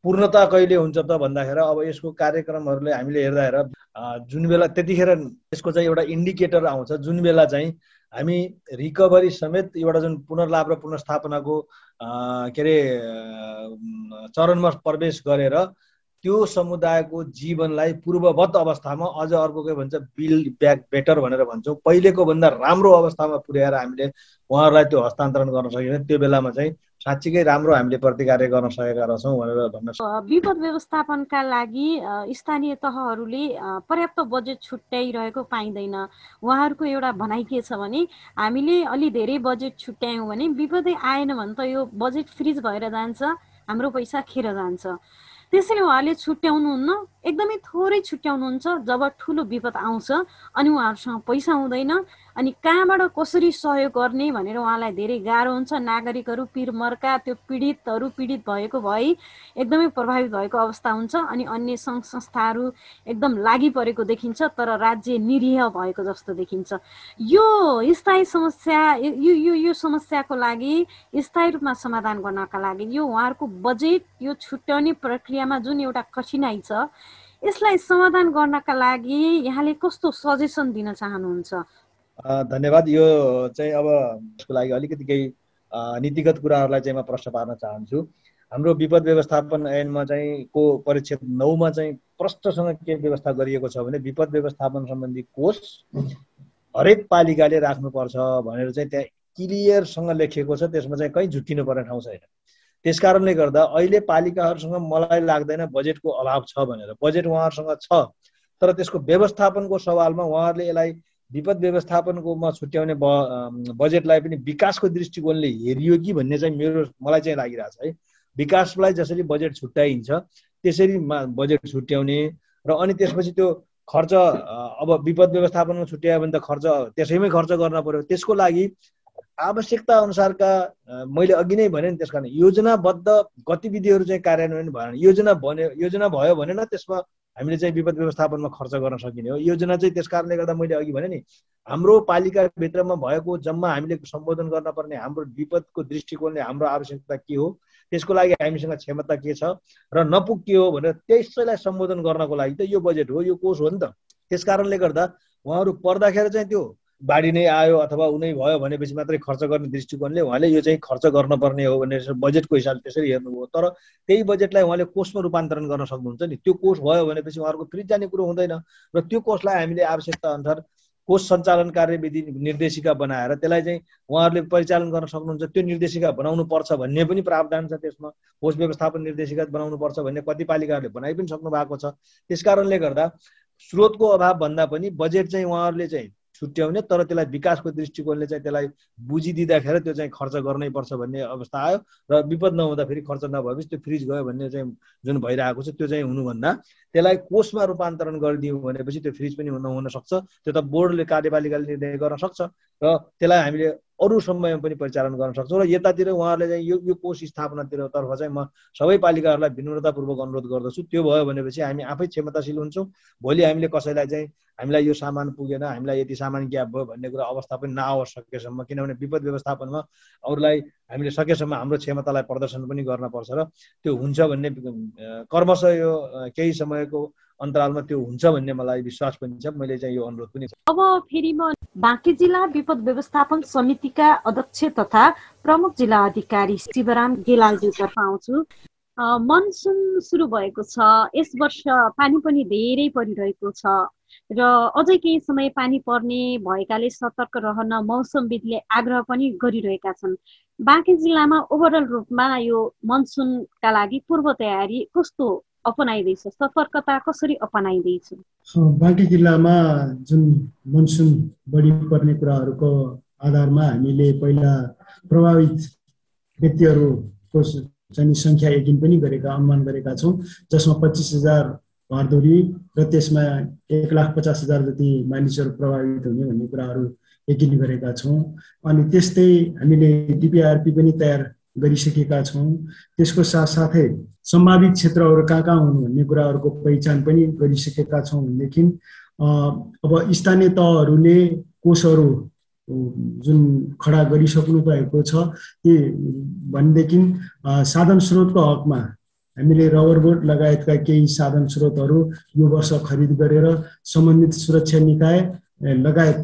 पूर्णता कहिले हुन्छ त भन्दाखेरि अब यसको कार्यक्रमहरूले हामीले हेर्दा हेर जुन बेला त्यतिखेर यसको चाहिँ एउटा इन्डिकेटर आउँछ जुन बेला चाहिँ हामी रिकभरी समेत एउटा जुन पुनर्लाभ र पुनर्स्थापनाको के अरे चरणमा प्रवेश गरेर त्यो समुदायको जीवनलाई पूर्ववत अवस्थामा अझ अर्को के भन्छ बिल्ड ब्याक बेटर भनेर भन्छौँ। पहिलेको भन्दा राम्रो अवस्थामा पुर्याएर हामीले उहाँहरूलाई त्यो हस्तान्तरण गर्न सकिँदैन त्यो बेलामा चाहिँ साँच्चीकै राम्रो हामीले प्रतिकार्य गर्न सकेका रहेछौँ भनेर भन्न विपद व्यवस्थापनका लागि स्थानीय तहहरूले पर्याप्त बजेट छुट्याइरहेको पाइँदैन। उहाँहरूको एउटा भनाइ के छ भने हामीले अलि धेरै बजेट छुट्यायौँ भने विपदै आएन भने त यो बजेट फ्रिज भएर जान्छ हाम्रो पैसा खेर जान्छ। त्यसैले उहाँले छुट्याउनुहुन्न। एकदमै थोरै छुट्याउनुहुन्छ जब ठुलो विपद आउँछ अनि उहाँहरूसँग पैसा हुँदैन। अनि कहाँबाट कसरी सहयोग गर्ने भनेर उहाँलाई धेरै गाह्रो हुन्छ। नागरिकहरू पिरमर्का त्यो पीडितहरू पीडित भएको भई एकदमै प्रभावित भएको अवस्था हुन्छ अनि अन्य सङ्घ संस्थाहरू एकदम लागि परेको देखिन्छ तर राज्य निरीह भएको जस्तो देखिन्छ। यो स्थायी समस्या यो यो यो समस्याको लागि स्थायी रूपमा समाधान गर्नका लागि यो उहाँहरूको बजेट यो छुट्याउने प्रक्रियामा जुन एउटा कठिनाइ छ यसलाई समाधान गर्नका लागि यहाँले कस्तो सजेसन दिन चाहनुहुन्छ? धन्यवाद। यो चाहिँ अब यसको लागि अलिकति केही नीतिगत कुराहरूलाई चाहिँ म प्रश्न पार्न चाहन्छु। हाम्रो विपद व्यवस्थापन ऐनमा चाहिँ को परिच्छेद नौमा चाहिँ प्रष्टसँग के व्यवस्था गरिएको छ भने विपद व्यवस्थापन सम्बन्धी कोष हरेक पालिकाले राख्नुपर्छ भनेर चाहिँ त्यहाँ क्लियरसँग लेखिएको छ। त्यसमा चाहिँ कहीँ झुक्किनु पर्ने ठाउँ छैन। त्यस कारणले गर्दा अहिले पालिकाहरूसँग मलाई लाग्दैन बजेटको अभाव छ भनेर। बजेट उहाँहरूसँग छ तर त्यसको व्यवस्थापनको सवालमा उहाँहरूले यसलाई विपद व्यवस्थापनकोमा छुट्याउने बजेटलाई पनि विकासको दृष्टिकोणले हेरियो कि भन्ने चाहिँ मेरो मलाई चाहिँ लागिरहेछ है। विकासलाई जसरी बजेट छुट्याइन्छ त्यसरी बजेट छुट्याउने र अनि त्यसपछि त्यो खर्च अब विपद व्यवस्थापनमा छुट्यायो भने त खर्च त्यसैमै खर्च गर्न पर्यो। त्यसको लागि आवश्यकता अनुसारका मैले अघि नै भने नि त्यस कारण योजनाबद्ध गतिविधिहरू चाहिँ कार्यान्वयन भएन। योजना भन्यो योजना भयो भने न त्यसमा हामीले चाहिँ विपद व्यवस्थापनमा खर्च गर्न सकिने हो। योजना चाहिँ त्यस कारणले गर्दा मैले अघि भने नि हाम्रो पालिकाभित्रमा भएको जम्मा हामीले सम्बोधन गर्न पर्ने हाम्रो विपदको दृष्टिकोणले हाम्रो आवश्यकता के हो त्यसको लागि हामीसँग क्षमता के छ र नपुग के हो भनेर त्यसैलाई सम्बोधन गर्नको लागि त यो बजेट हो यो कोष हो नि त। त्यस कारणले गर्दा उहाँहरू पर्दाखेरि चाहिँ त्यो बाढी नै आयो अथवा उनै भयो भनेपछि मात्रै खर्च गर्ने दृष्टिकोणले उहाँले यो चाहिँ खर्च गर्नुपर्ने हो भने बजेटको हिसाबले त्यसरी हेर्नुभयो। तर त्यही बजेटलाई उहाँले कोषमा रूपान्तरण गर्न सक्नुहुन्छ नि। त्यो कोष भयो भनेपछि उहाँहरूको फ्रिज जाने कुरो हुँदैन र त्यो कोषलाई हामीले आवश्यकता अनुसार कोष सञ्चालन कार्यविधि निर्देशिका बनाएर त्यसलाई चाहिँ उहाँहरूले परिचालन गर्न सक्नुहुन्छ। त्यो निर्देशिका बनाउनु पर्छ भन्ने पनि प्रावधान छ त्यसमा। कोष व्यवस्थापन निर्देशिका बनाउनु पर्छ भन्ने कति पालिकाहरूले बनाइ पनि सक्नु भएको छ। त्यस कारणले गर्दा स्रोतको अभाव भन्दा पनि बजेट चाहिँ उहाँहरूले चाहिँ छुट्याउने तर त्यसलाई विकासको दृष्टिकोणले चाहिँ त्यसलाई बुझिदिँदाखेरि त्यो चाहिँ खर्च गर्नै पर्छ भन्ने अवस्था आयो र विपद नहुँदाखेरि खर्च नभएपछि त्यो फ्रिज गयो भन्ने चाहिँ जुन भइरहेको छ त्यो चाहिँ हुनुभन्दा त्यसलाई कोषमा रूपान्तरण गरिदियौँ भनेपछि त्यो फ्रिज पनि नहुन सक्छ। त्यो त बोर्डले कार्यपालिकाले निर्णय गर्न सक्छ र त्यसलाई हामीले अरू समयमा पनि परिचालन गर्न सक्छौँ र यतातिर उहाँहरूले चाहिँ यो यो कोष स्थापनातिर तर्फ चाहिँ म सबै पालिकाहरूलाई विनम्रतापूर्वक अनुरोध गर्दछु। त्यो भयो भनेपछि हामी आफै क्षमताशील हुन्छौँ। भोलि हामीले कसैलाई चाहिँ हामीलाई यो सामान पुगेन हामीलाई यति सामान ग्याप भयो भन्ने कुरा अवस्था पनि नआओस् सकेसम्म किनभने विपद व्यवस्थापनमा अरूलाई हामीले सकेसम्म हाम्रो क्षमतालाई प्रदर्शन पनि गर्न पर्छ र त्यो हुन्छ भन्ने कर्मशः यो केही समयको अन्तरालमा त्यो हुन्छ भन्ने मलाई विश्वास पनि छ। मैले चाहिँ यो अनुरोध पनि अब फेरि म बाँकी जिल्ला विपद व्यवस्थापन समितिका अध्यक्ष तथा प्रमुख जिल्ला अधिकारी शिवराम गेलालज्यूतर्फ आउँछु। मनसुन सुरु भएको छ। यस वर्ष पानी पनि धेरै परिरहेको छ। र अझै केही समय पानी पर्ने भएकाले सतर्क रहन मौसमविदले आग्रह पनि गरिरहेका छन्। बाँकी जिल्लामा ओभरअल रूपमा यो मनसुनका लागि पूर्व तयारी कस्तो अपनाइँदैछ? सतर्कता कसरी अपनाइँदैछ? बाँकी जिल्लामा जुन मनसुन बढी पर्ने कुराहरूको आधारमा हामीले पहिला प्रभावित व्यक्तिहरूको चाहिँ सङ्ख्या यकिन पनि गरेका अनुमान गरेका छौँ जसमा पच्चिस हजार घरधुरी र त्यसमा एक लाख पचास हजार जति मानिसहरू प्रभावित हुने भन्ने कुराहरू यकिन गरेका छौँ। अनि त्यस्तै हामीले डिपिआरपी पनि तयार गरिसकेका छौँ। त्यसको साथसाथै सम्भावित क्षेत्रहरू कहाँ कहाँ हुन् भन्ने कुराहरूको पहिचान पनि गरिसकेका छौँ भनेदेखि अब स्थानीय तहहरूले कोषहरू जुन खडा गरिसक्नु भएको छ ती भनेदेखि साधन स्रोतको हकमा हामीले रबर बोर्ड लगायतका केही साधन स्रोतहरू यो वर्ष खरिद गरेर सम्बन्धित सुरक्षा निकाय लगायत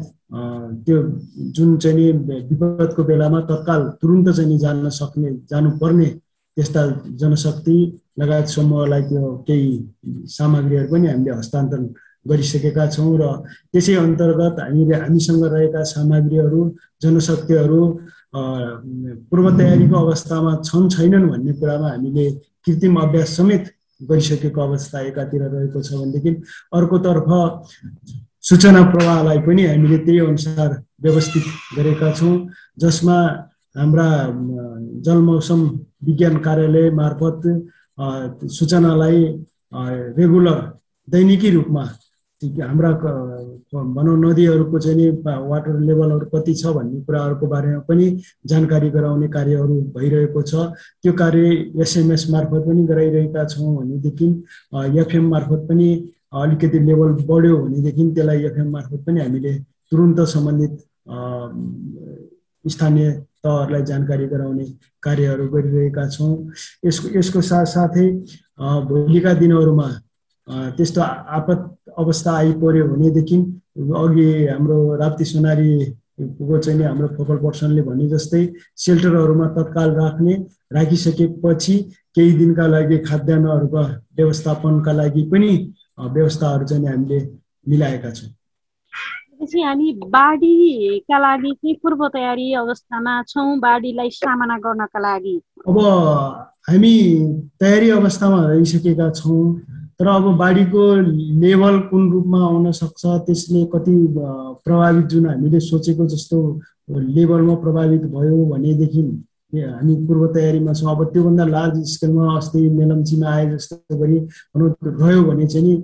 त्यो जुन चाहिँ नि विपदको बेलामा तत्काल तुरुन्त चाहिँ नि जान सक्ने जानुपर्ने त्यस्ता जनशक्ति लगायत समूहलाई त्यो केही सामग्रीहरू पनि हामीले हस्तान्तरण गरिसकेका छौँ र त्यसै अन्तर्गत हामीले हामीसँग रहेका सामग्रीहरू जनशक्तिहरू पूर्व तयारीको अवस्थामा छन् छैनन् भन्ने कुरामा हामीले कृत्रिम अभ्यास समेत गरिसकेको अवस्था एकातिर रहेको छ भनेदेखि अर्कोतर्फ सूचना प्रवाहलाई पनि हामीले त्यही अनुसार व्यवस्थित गरेका छौँ जसमा हाम्रा जलमौसम विज्ञान कार्यालय मार्फत सूचनालाई रेगुलर दैनिकी रूपमा हाम्रा भनौँ नदीहरूको चाहिँ नि वाटर लेभलहरू कति छ भन्ने कुराहरूको बारेमा पनि जानकारी गराउने कार्यहरू भइरहेको छ। त्यो कार्य एसएमएस मार्फत पनि गराइरहेका छौँ भनेदेखि एफएम मार्फत पनि अलिकति लेभल बढ्यो भनेदेखि त्यसलाई एफएम मार्फत पनि हामीले तुरुन्त सम्बन्धित स्थानीय तहहरूलाई जानकारी गराउने कार्यहरू गरिरहेका छौँ। यसको यसको साथसाथै भोलिका दिनहरूमा त्यस्तो आपत अवस्था आइपऱ्यो भनेदेखि अघि हाम्रो राप्ती सुनारीको चाहिँ हाम्रो फोकल पर्सनले भने जस्तै सेल्टरहरूमा तत्काल राख्ने राखिसकेपछि केही दिनका लागि खाद्यान्नहरूको व्यवस्थापनका लागि पनि व्यवस्थाहरू चाहिँ हामीले मिलाएका छौँ। त्यसपछि हामी बाढीका लागि चाहिँ पूर्व तयारी अवस्थामा छौँ बाढीलाई सामना गर्नका लागि। अब हामी तयारी अवस्थामा रहिसकेका छौँ। तर अब बाढीको लेभल कुन रूपमा आउन सक्छ त्यसले कति प्रभावित जुन हामीले सोचेको जस्तो लेभलमा प्रभावित भयो भनेदेखि हामी पूर्व तयारीमा छौँ। अब त्योभन्दा लार्ज स्केलमा अस्ति मेलम्चीमा आए जस्तो गरी भनौँ रह्यो भने चाहिँ नि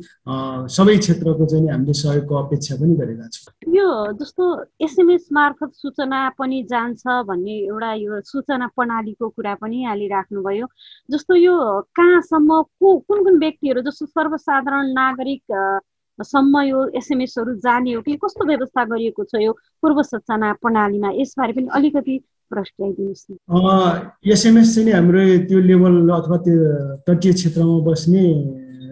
सबै क्षेत्रको चाहिँ हामीले सहयोगको अपेक्षा पनि गरेका छौँ। यो जस्तो एसएमएस मार्फत सूचना पनि जान्छ भन्ने एउटा यो सूचना प्रणालीको कुरा पनि हालिराख्नुभयो जस्तो यो कहाँसम्म को कुन कुन व्यक्तिहरू जस्तो सर्वसाधारण नागरिक सम्म यो एसएमएसहरू जाने हो कि कस्तो व्यवस्था गरिएको छ यो पूर्व सूचना प्रणालीमा? यसबारे पनि अलिकति एसएमएस चाहिँ नि हाम्रो त्यो लेभल अथवा त्यो तटीय क्षेत्रमा बस्ने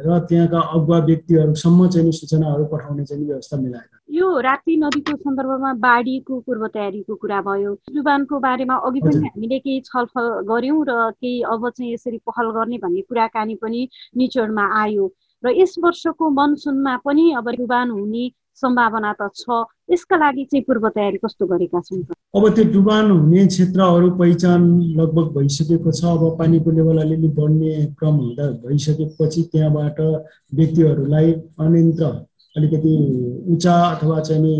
र त्यहाँका अगुवा व्यक्तिहरूसम्म चाहिँ सूचनाहरू पठाउने चाहिँ व्यवस्था मिलाएका यो राप्ती नदीको सन्दर्भमा बाढीको पूर्व तयारीको कुरा भयो। जुबानको बारेमा अघि पनि हामीले केही छलफल गऱ्यौँ र केही अब चाहिँ यसरी पहल गर्ने भन्ने कुराकानी पनि निचोडमा आयो। र यस वर्षको मनसुनमा पनि अब डुबान हुने सम्भावना त छ। यसका लागि चाहिँ पूर्व तयारी कस्तो गरेका छौँ अब त्यो डुबान हुने क्षेत्रहरू पहिचान लगभग भइसकेको छ। अब पानीको लेभल अलिअलि बढ्ने क्रम हुँदा भइसकेपछि त्यहाँबाट व्यक्तिहरूलाई अन्यन्त्र अलिकति उचा अथवा चाहिँ नि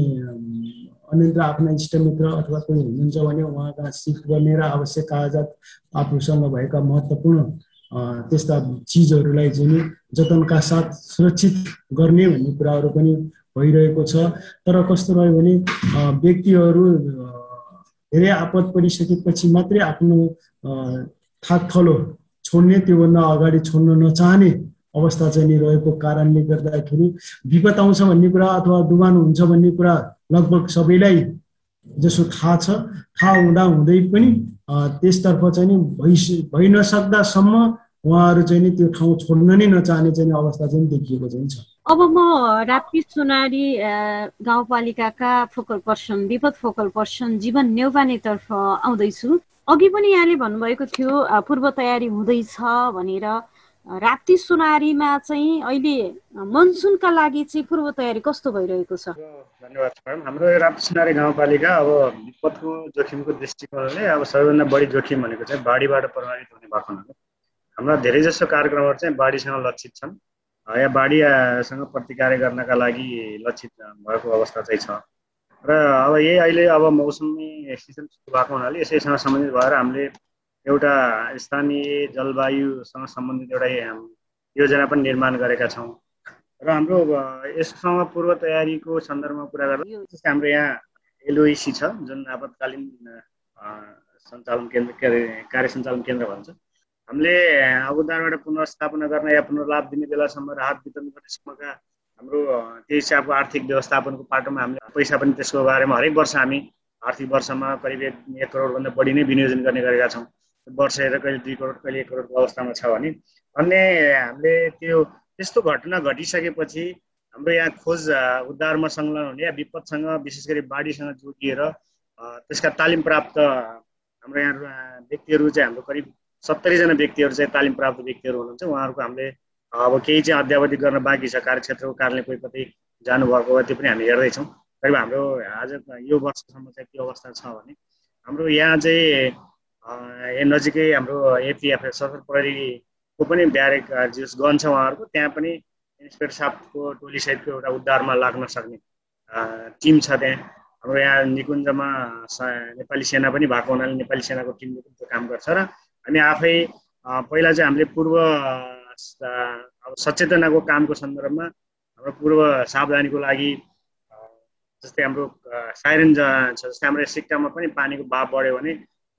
अन्यन्त्र आफ्ना इष्टमित्र अथवा कोही हुनुहुन्छ भने उहाँ कहाँ सिफ्ट गर्ने र आवश्यक कागजात आफूसँग भएका महत्त्वपूर्ण त्यस्ता चिजहरूलाई चाहिँ नि जतनका साथ सुरक्षित गर्ने भन्ने कुराहरू पनि भइरहेको छ। तर कस्तो रह्यो भने व्यक्तिहरू धेरै आपत परिसकेपछि मात्रै आफ्नो थाक थलो छोड्ने त्योभन्दा अगाडि छोड्न नचाहने अवस्था चाहिँ नि रहेको कारणले गर्दाखेरि विपद आउँछ भन्ने कुरा अथवा डुबान हुन्छ भन्ने कुरा लगभग सबैलाई जसो थाहा छ। थाहा हुँदा हुँदै पनि त्यसतर्फ चाहिँ नि भइ भइ नसक्दासम्म उहाँहरू चाहिँ नि त्यो ठाउँ छोड्न नै नचाहने चाहिँ अवस्था चाहिँ देखिएको चाहिँ छ। अब म राप्ती सुनारी गाउँपालिकाका फोकल पर्सन विपद फोकल पर्सन जीवन नेौपानेतर्फ आउँदैछु। अघि पनि यहाँले भन्नुभएको थियो पूर्व तयारी हुँदैछ भनेर। राप्ती सुनारीमा चाहिँ अहिले मनसुनका लागि चाहिँ पूर्व तयारी कस्तो भइरहेको छ? धन्यवाद हाम्रो राप्ती सुनारी गाउँपालिका अब विपदको जोखिमको दृष्टिकोणले अब सबैभन्दा बढी जोखिम भनेको चाहिँ बाढीबाट प्रभावित हुने भएको हाम्रा धेरै जसो कार्यक्रमहरू चाहिँ बाढीसँग लक्षित छन्। या बाढीसँग प्रतिकार गर्नका लागि लक्षित भएको अवस्था चाहिँ छ। र अब यही अहिले अब मौसमी सिजन सुरु भएको हुनाले यसैसँग सम्बन्धित भएर हामीले एउटा स्थानीय जलवायुसँग सम्बन्धित एउटा योजना पनि निर्माण गरेका छौँ। र हाम्रो यससँग पूर्व तयारीको सन्दर्भमा कुरा गर्दा जस्तै हाम्रो यहाँ एलओइसी छ जुन आपतकालीन सञ्चालन केन्द्र कार्य सञ्चालन केन्द्र भन्छ। हामीले उद्धारबाट पुनर्स्थापना गर्न या पुनर्लाभ दिने बेलासम्म राहत वितरण गर्नेसम्मका हाम्रो त्यही हिसाबको आर्थिक व्यवस्थापनको पाटोमा हामीले पैसा पनि त्यसको बारेमा हरेक वर्ष हामी आर्थिक वर्षमा करिब एक करोडभन्दा बढी नै विनियोजन गर्ने गरेका छौँ। वर्ष हेरेर कहिले दुई करोड कहिले एक करोडको अवस्थामा छ भने अन्य हामीले त्यो त्यस्तो घटना घटिसकेपछि हाम्रो यहाँ खोज उद्धारमा संलग्न हुने या विपदसँग विशेष गरी बाढीसँग जोडिएर त्यसका तालिम प्राप्त हाम्रो यहाँ व्यक्तिहरू चाहिँ हाम्रो करिब सत्तरीजना व्यक्तिहरू चाहिँ तालिम प्राप्त व्यक्तिहरू हुनुहुन्छ। उहाँहरूको हामीले अब केही चाहिँ अध्यावधि गर्न बाँकी छ कार्यक्षेत्रको कारणले कोही कतै जानुभएको भए त्यो पनि हामी हेर्दैछौँ। करिब हाम्रो आज यो वर्षसम्म चाहिँ के अवस्था छ भने हाम्रो यहाँ चाहिँ नजिकै हाम्रो एपिएफ सशस्त्र प्रहरीको पनि ब्यारेक जियोस् गन छ उहाँहरूको। त्यहाँ पनि इन्सपेक्टर साहबको टोलीसहितको एउटा उद्धारमा लाग्न सक्ने टिम छ त्यहाँ। हाम्रो यहाँ निकुञ्जमा नेपाली सेना पनि भएको हुनाले नेपाली सेनाको टिमले पनि त्यो काम गर्छ र हामी आफै पहिला चाहिँ हामीले पूर्व अब सचेतनाको कामको सन्दर्भमा हाम्रो पूर्व सावधानीको लागि जस्तै हाम्रो साइरन छ जस्तै हाम्रो सिक्कामा पनि पानीको भाव बढ्यो भने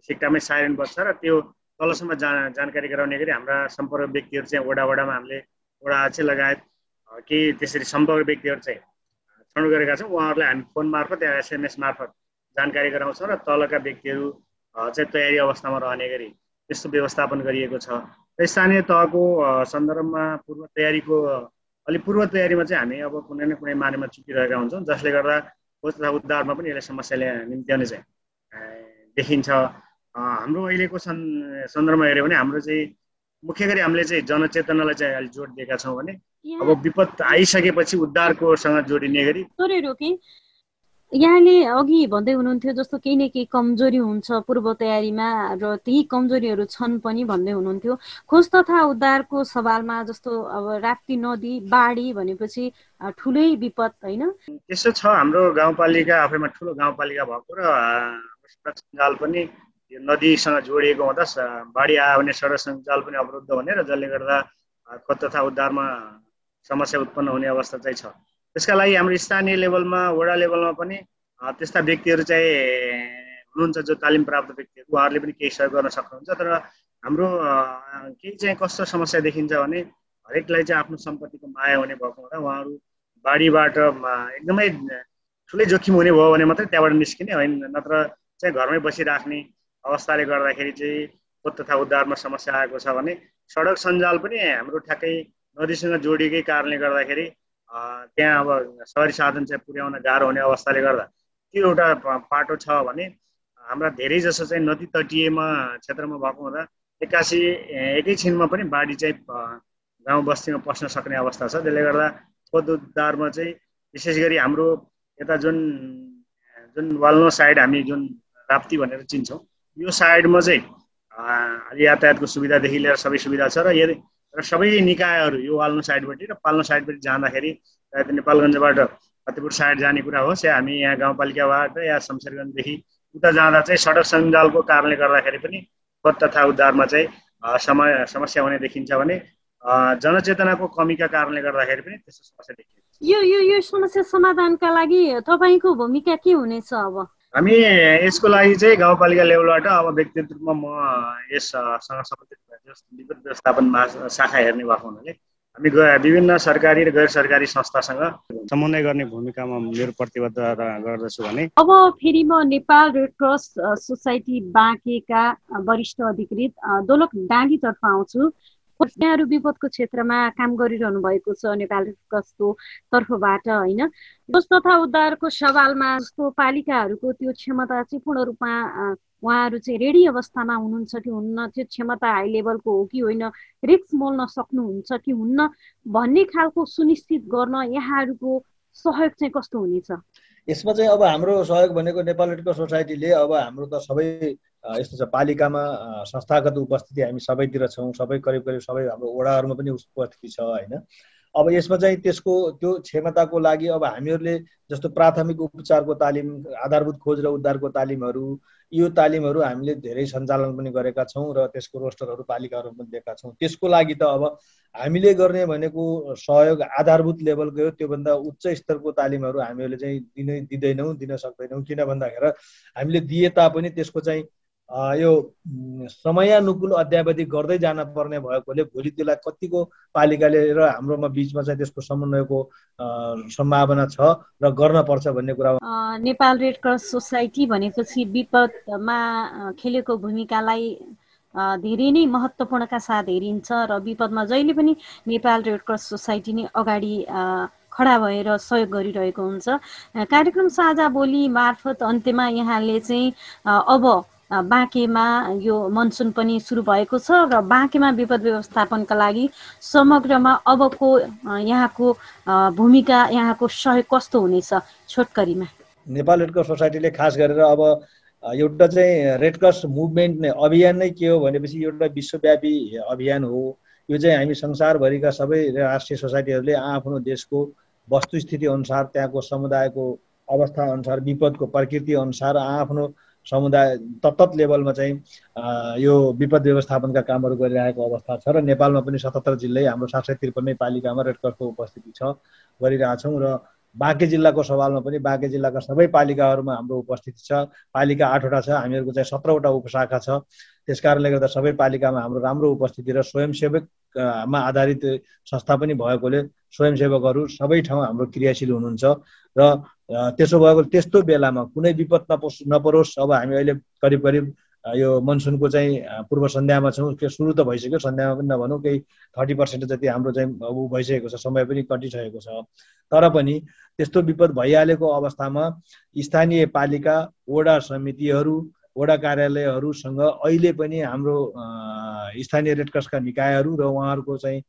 सिक्कामै साइरन बज्छ र त्यो तलसम्म जा जानकारी गराउने गरी हाम्रा सम्पर्क व्यक्तिहरू चाहिँ वडा वडामा हामीले वडा चाहिँ लगायत केही त्यसरी सम्पर्क व्यक्तिहरू चाहिँ छनौट गरेका छौँ। उहाँहरूलाई हामी फोन मार्फत या एसएमएस मार्फत जानकारी गराउँछौँ र तलका व्यक्तिहरू चाहिँ तयारी अवस्थामा रहने गरी त्यस्तो व्यवस्थापन गरिएको छ। र स्थानीय तहको सन्दर्भमा पूर्व तयारीको अलिक पूर्व तयारीमा चाहिँ हामी अब कुनै न कुनै मानेमा चुकिरहेका हुन्छौँ जसले गर्दा खोज तथा उद्धारमा पनि यसले समस्याले निम्त्याउने चाहिँ देखिन्छ। हाम्रो अहिलेको सन्दर्भमा हेऱ्यो भने हाम्रो चाहिँ मुख्य गरी हामीले चाहिँ जनचेतनालाई चाहिँ अहिले जोड दिएका छौँ भने अब विपद आइसकेपछि उद्धारकोसँग जोडिने गरी यहाँले अघि भन्दै हुनुहुन्थ्यो जस्तो केही न केही कमजोरी हुन्छ पूर्व तयारीमा र ती कमजोरीहरू छन् पनि भन्दै हुनुहुन्थ्यो। खोज तथा उद्धारको सवालमा जस्तो अब राप्ती नदी बाढी भनेपछि ठुलै विपद होइन? त्यसो छ हाम्रो गाउँपालिका आफैमा ठुलो गाउँपालिका भएको र सञ्जाल पनि यो नदीसँग जोडिएको हुँदा बाढी आयो भने सडक सञ्जाल पनि अवरुद्ध हुने र जसले गर्दा खोज तथा उद्धारमा समस्या उत्पन्न हुने अवस्था चाहिँ छ। त्यसका लागि हाम्रो स्थानीय लेभलमा वडा लेभलमा पनि त्यस्ता व्यक्तिहरू चाहिँ हुनुहुन्छ जो तालिम प्राप्त व्यक्तिहरू उहाँहरूले पनि केही सहयोग गर्न सक्नुहुन्छ। तर हाम्रो केही चाहिँ कस्तो समस्या देखिन्छ भने हरेकलाई चाहिँ आफ्नो सम्पत्तिको माया हुने भएको हुँदा उहाँहरू बाढीबाट एकदमै ठुलै जोखिम हुने भयो भने मात्रै त्यहाँबाट निस्किने होइन। नत्र चाहिँ घरमै बसिराख्ने अवस्थाले गर्दाखेरि चाहिँ खोज तथा उद्धारमा समस्या आएको छ भने सडक सञ्जाल पनि हाम्रो ठ्याक्कै नदीसँग जोडिएकै कारणले गर्दाखेरि त्यहाँ अब सहरी साधन चाहिँ पुर्याउन गाह्रो हुने अवस्थाले गर्दा त्यो एउटा पाटो छ भने हाम्रा धेरै जसो चाहिँ नदी तटीयमा क्षेत्रमा भएको हुँदा एक्कासी एकैछिनमा पनि बाढी चाहिँ गाउँ बस्तीमा पस्न सक्ने अवस्था छ। त्यसले गर्दा खोद उद्धारमा चाहिँ विशेष गरी हाम्रो यता जुन जुन वाल्नो साइड हामी जुन राप्ती भनेर चिन्छौँ यो साइडमा चाहिँ यातायातको सुविधादेखि लिएर सबै सुविधा छ र यदि र सबै निकायहरू यो वाल्नु साइडपट्टि र पाल्नु साइडपट्टि जाँदाखेरि नेपालगञ्जबाट फतेपुर साइड जाने कुरा होस् या हामी यहाँ गाउँपालिकाबाट या शमशेरगञ्जदेखि उता जाँदा चाहिँ सडक सञ्जालको कारणले गर्दाखेरि पनि खोज तथा उद्धारमा चाहिँ समय समस्या हुने देखिन्छ भने जनचेतनाको कमीका कारणले गर्दाखेरि पनि त्यस्तो समस्या देखिन्छ। यो यो यो समस्या समाधानका लागि तपाईँको भूमिका के हुनेछ अब? हामी यसको लागि चाहिँ गाउँपालिका लेभलबाट अब व्यक्तिगत रूपमा म यससँग सम्बन्धित विद्युत व्यवस्थापन शाखा हेर्ने भएको हुनाले हामी विभिन्न सरकारी र गैर सरकारी संस्थासँग समन्वय गर्ने भूमिकामा मेरो प्रतिबद्धता गर्दछु भने अब फेरि म नेपाल रेड क्रस सोसाइटी बाँकेका वरिष्ठ अधिकृत दोलक डाँगीतर्फ आउँछु। यहाँहरू विपदको क्षेत्रमा काम गरिरहनु भएको छ नेपाल क्रसको तर्फबाट होइन? खोज तथा उद्धारको सवालमा जस्तो पालिकाहरूको त्यो क्षमता चाहिँ पूर्ण रूपमा उहाँहरू चाहिँ रेडी अवस्थामा हुनुहुन्छ कि हुन्न? त्यो क्षमता हाई लेभलको हो कि होइन? रिक्स मोल्न सक्नुहुन्छ कि हुन्न? भन्ने खालको सुनिश्चित गर्न यहाँहरूको सहयोग चाहिँ कस्तो हुनेछ? यसमा चाहिँ अब हाम्रो सहयोग भनेको नेपाल रेडक्रस सोसाइटीले अब हाम्रो त सबै यस्तो छ पालिकामा संस्थागत उपस्थिति हामी सबैतिर छौँ सबै करिब करिब सबै हाम्रो वडाहरूमा पनि उपस्थिति छ होइन। अब यसमा चाहिँ त्यसको त्यो क्षमताको लागि अब हामीहरूले जस्तो प्राथमिक उपचारको तालिम आधारभूत खोज र उद्धारको तालिमहरू यो तालिमहरू हामीले धेरै सञ्चालन पनि गरेका छौँ र त्यसको रोस्टरहरू पालिकाहरू पनि दिएका छौँ। त्यसको लागि त अब हामीले गर्ने भनेको सहयोग आधारभूत लेभलको हो त्योभन्दा उच्च स्तरको तालिमहरू हामीहरूले चाहिँ दिनै दिँदैनौँ दिन सक्दैनौँ। किन भन्दाखेरि हामीले दिए तापनि त्यसको चाहिँ यो समयानुकूल अध्यावधि गर्दै जान पर्ने भएकोले भोलि त्यसलाई कतिको पालिकाले र हाम्रोमा बिचमा चाहिँ त्यसको समन्वयको सम्भावना छ र गर्न पर्छ भन्ने कुरा नेपाल रेड क्रस सोसाइटी भनेपछि विपदमा खेलेको भूमिकालाई धेरै नै महत्त्वपूर्णका साथ हेरिन्छ र विपदमा जहिले पनि नेपाल रेड क्रस सोसाइटी नै अगाडि खडा भएर सहयोग गरिरहेको हुन्छ। कार्यक्रम साझा बोली मार्फत अन्त्यमा यहाँले चाहिँ अब बाँकेमा यो मनसुन पनि सुरु भएको छ र बाँकेमा विपद व्यवस्थापनका लागि समग्रमा अबको यहाँको भूमिका यहाँको सहयोग कस्तो हुनेछ छोटकरीमा? नेपाल रेडक्रस सोसाइटीले खास गरेर अब एउटा चाहिँ रेडक्रस मुभमेन्ट नै अभियान नै के हो भनेपछि एउटा विश्वव्यापी अभियान हो। यो चाहिँ हामी संसारभरिका सबै राष्ट्रिय सोसाइटीहरूले आफ्नो देशको वस्तुस्थिति अनुसार त्यहाँको समुदायको अवस्था अनुसार विपदको प्रकृति अनुसार आफ्नो समुदाय तत्त लेभलमा चाहिँ यो विपद व्यवस्थापनका कामहरू गरिरहेको अवस्था छ र नेपालमा पनि सतहत्तर जिल्लै हाम्रो सात सय त्रिपन्नै पालिकामा रेडक्रसको उपस्थिति छ गरिरहेछौँ र बाँके जिल्लाको सवालमा पनि बाँके जिल्लाका सबै पालिकाहरूमा हाम्रो उपस्थिति छ। पालिका आठवटा छ हामीहरूको चाहिँ सत्रवटा उपशाखा छ। त्यस कारणले गर्दा सबै पालिकामा हाम्रो राम्रो उपस्थिति र स्वयंसेवकमा आधारित संस्था पनि भएकोले स्वयंसेवकहरू सबै ठाउँ हाम्रो क्रियाशील हुनुहुन्छ र त्यसो भएको त्यस्तो बेलामा कुनै विपद नपोस् नपरोस्। अब हामी अहिले करिब करिब यो मनसुनको चाहिँ पूर्व सन्ध्यामा छौँ के सुरु त भइसक्यो सन्ध्यामा पनि नभनौँ केही थर्टी पर्सेन्ट जति हाम्रो चाहिँ ऊ भइसकेको छ समय पनि कटिसकेको छ। तर पनि त्यस्तो विपद भइहालेको अवस्थामा स्थानीय पालिका वडा समितिहरू वडा कार्यालयहरूसँग अहिले पनि हाम्रो स्थानीय रेडक्रसका निकायहरू र उहाँहरूको चाहिँ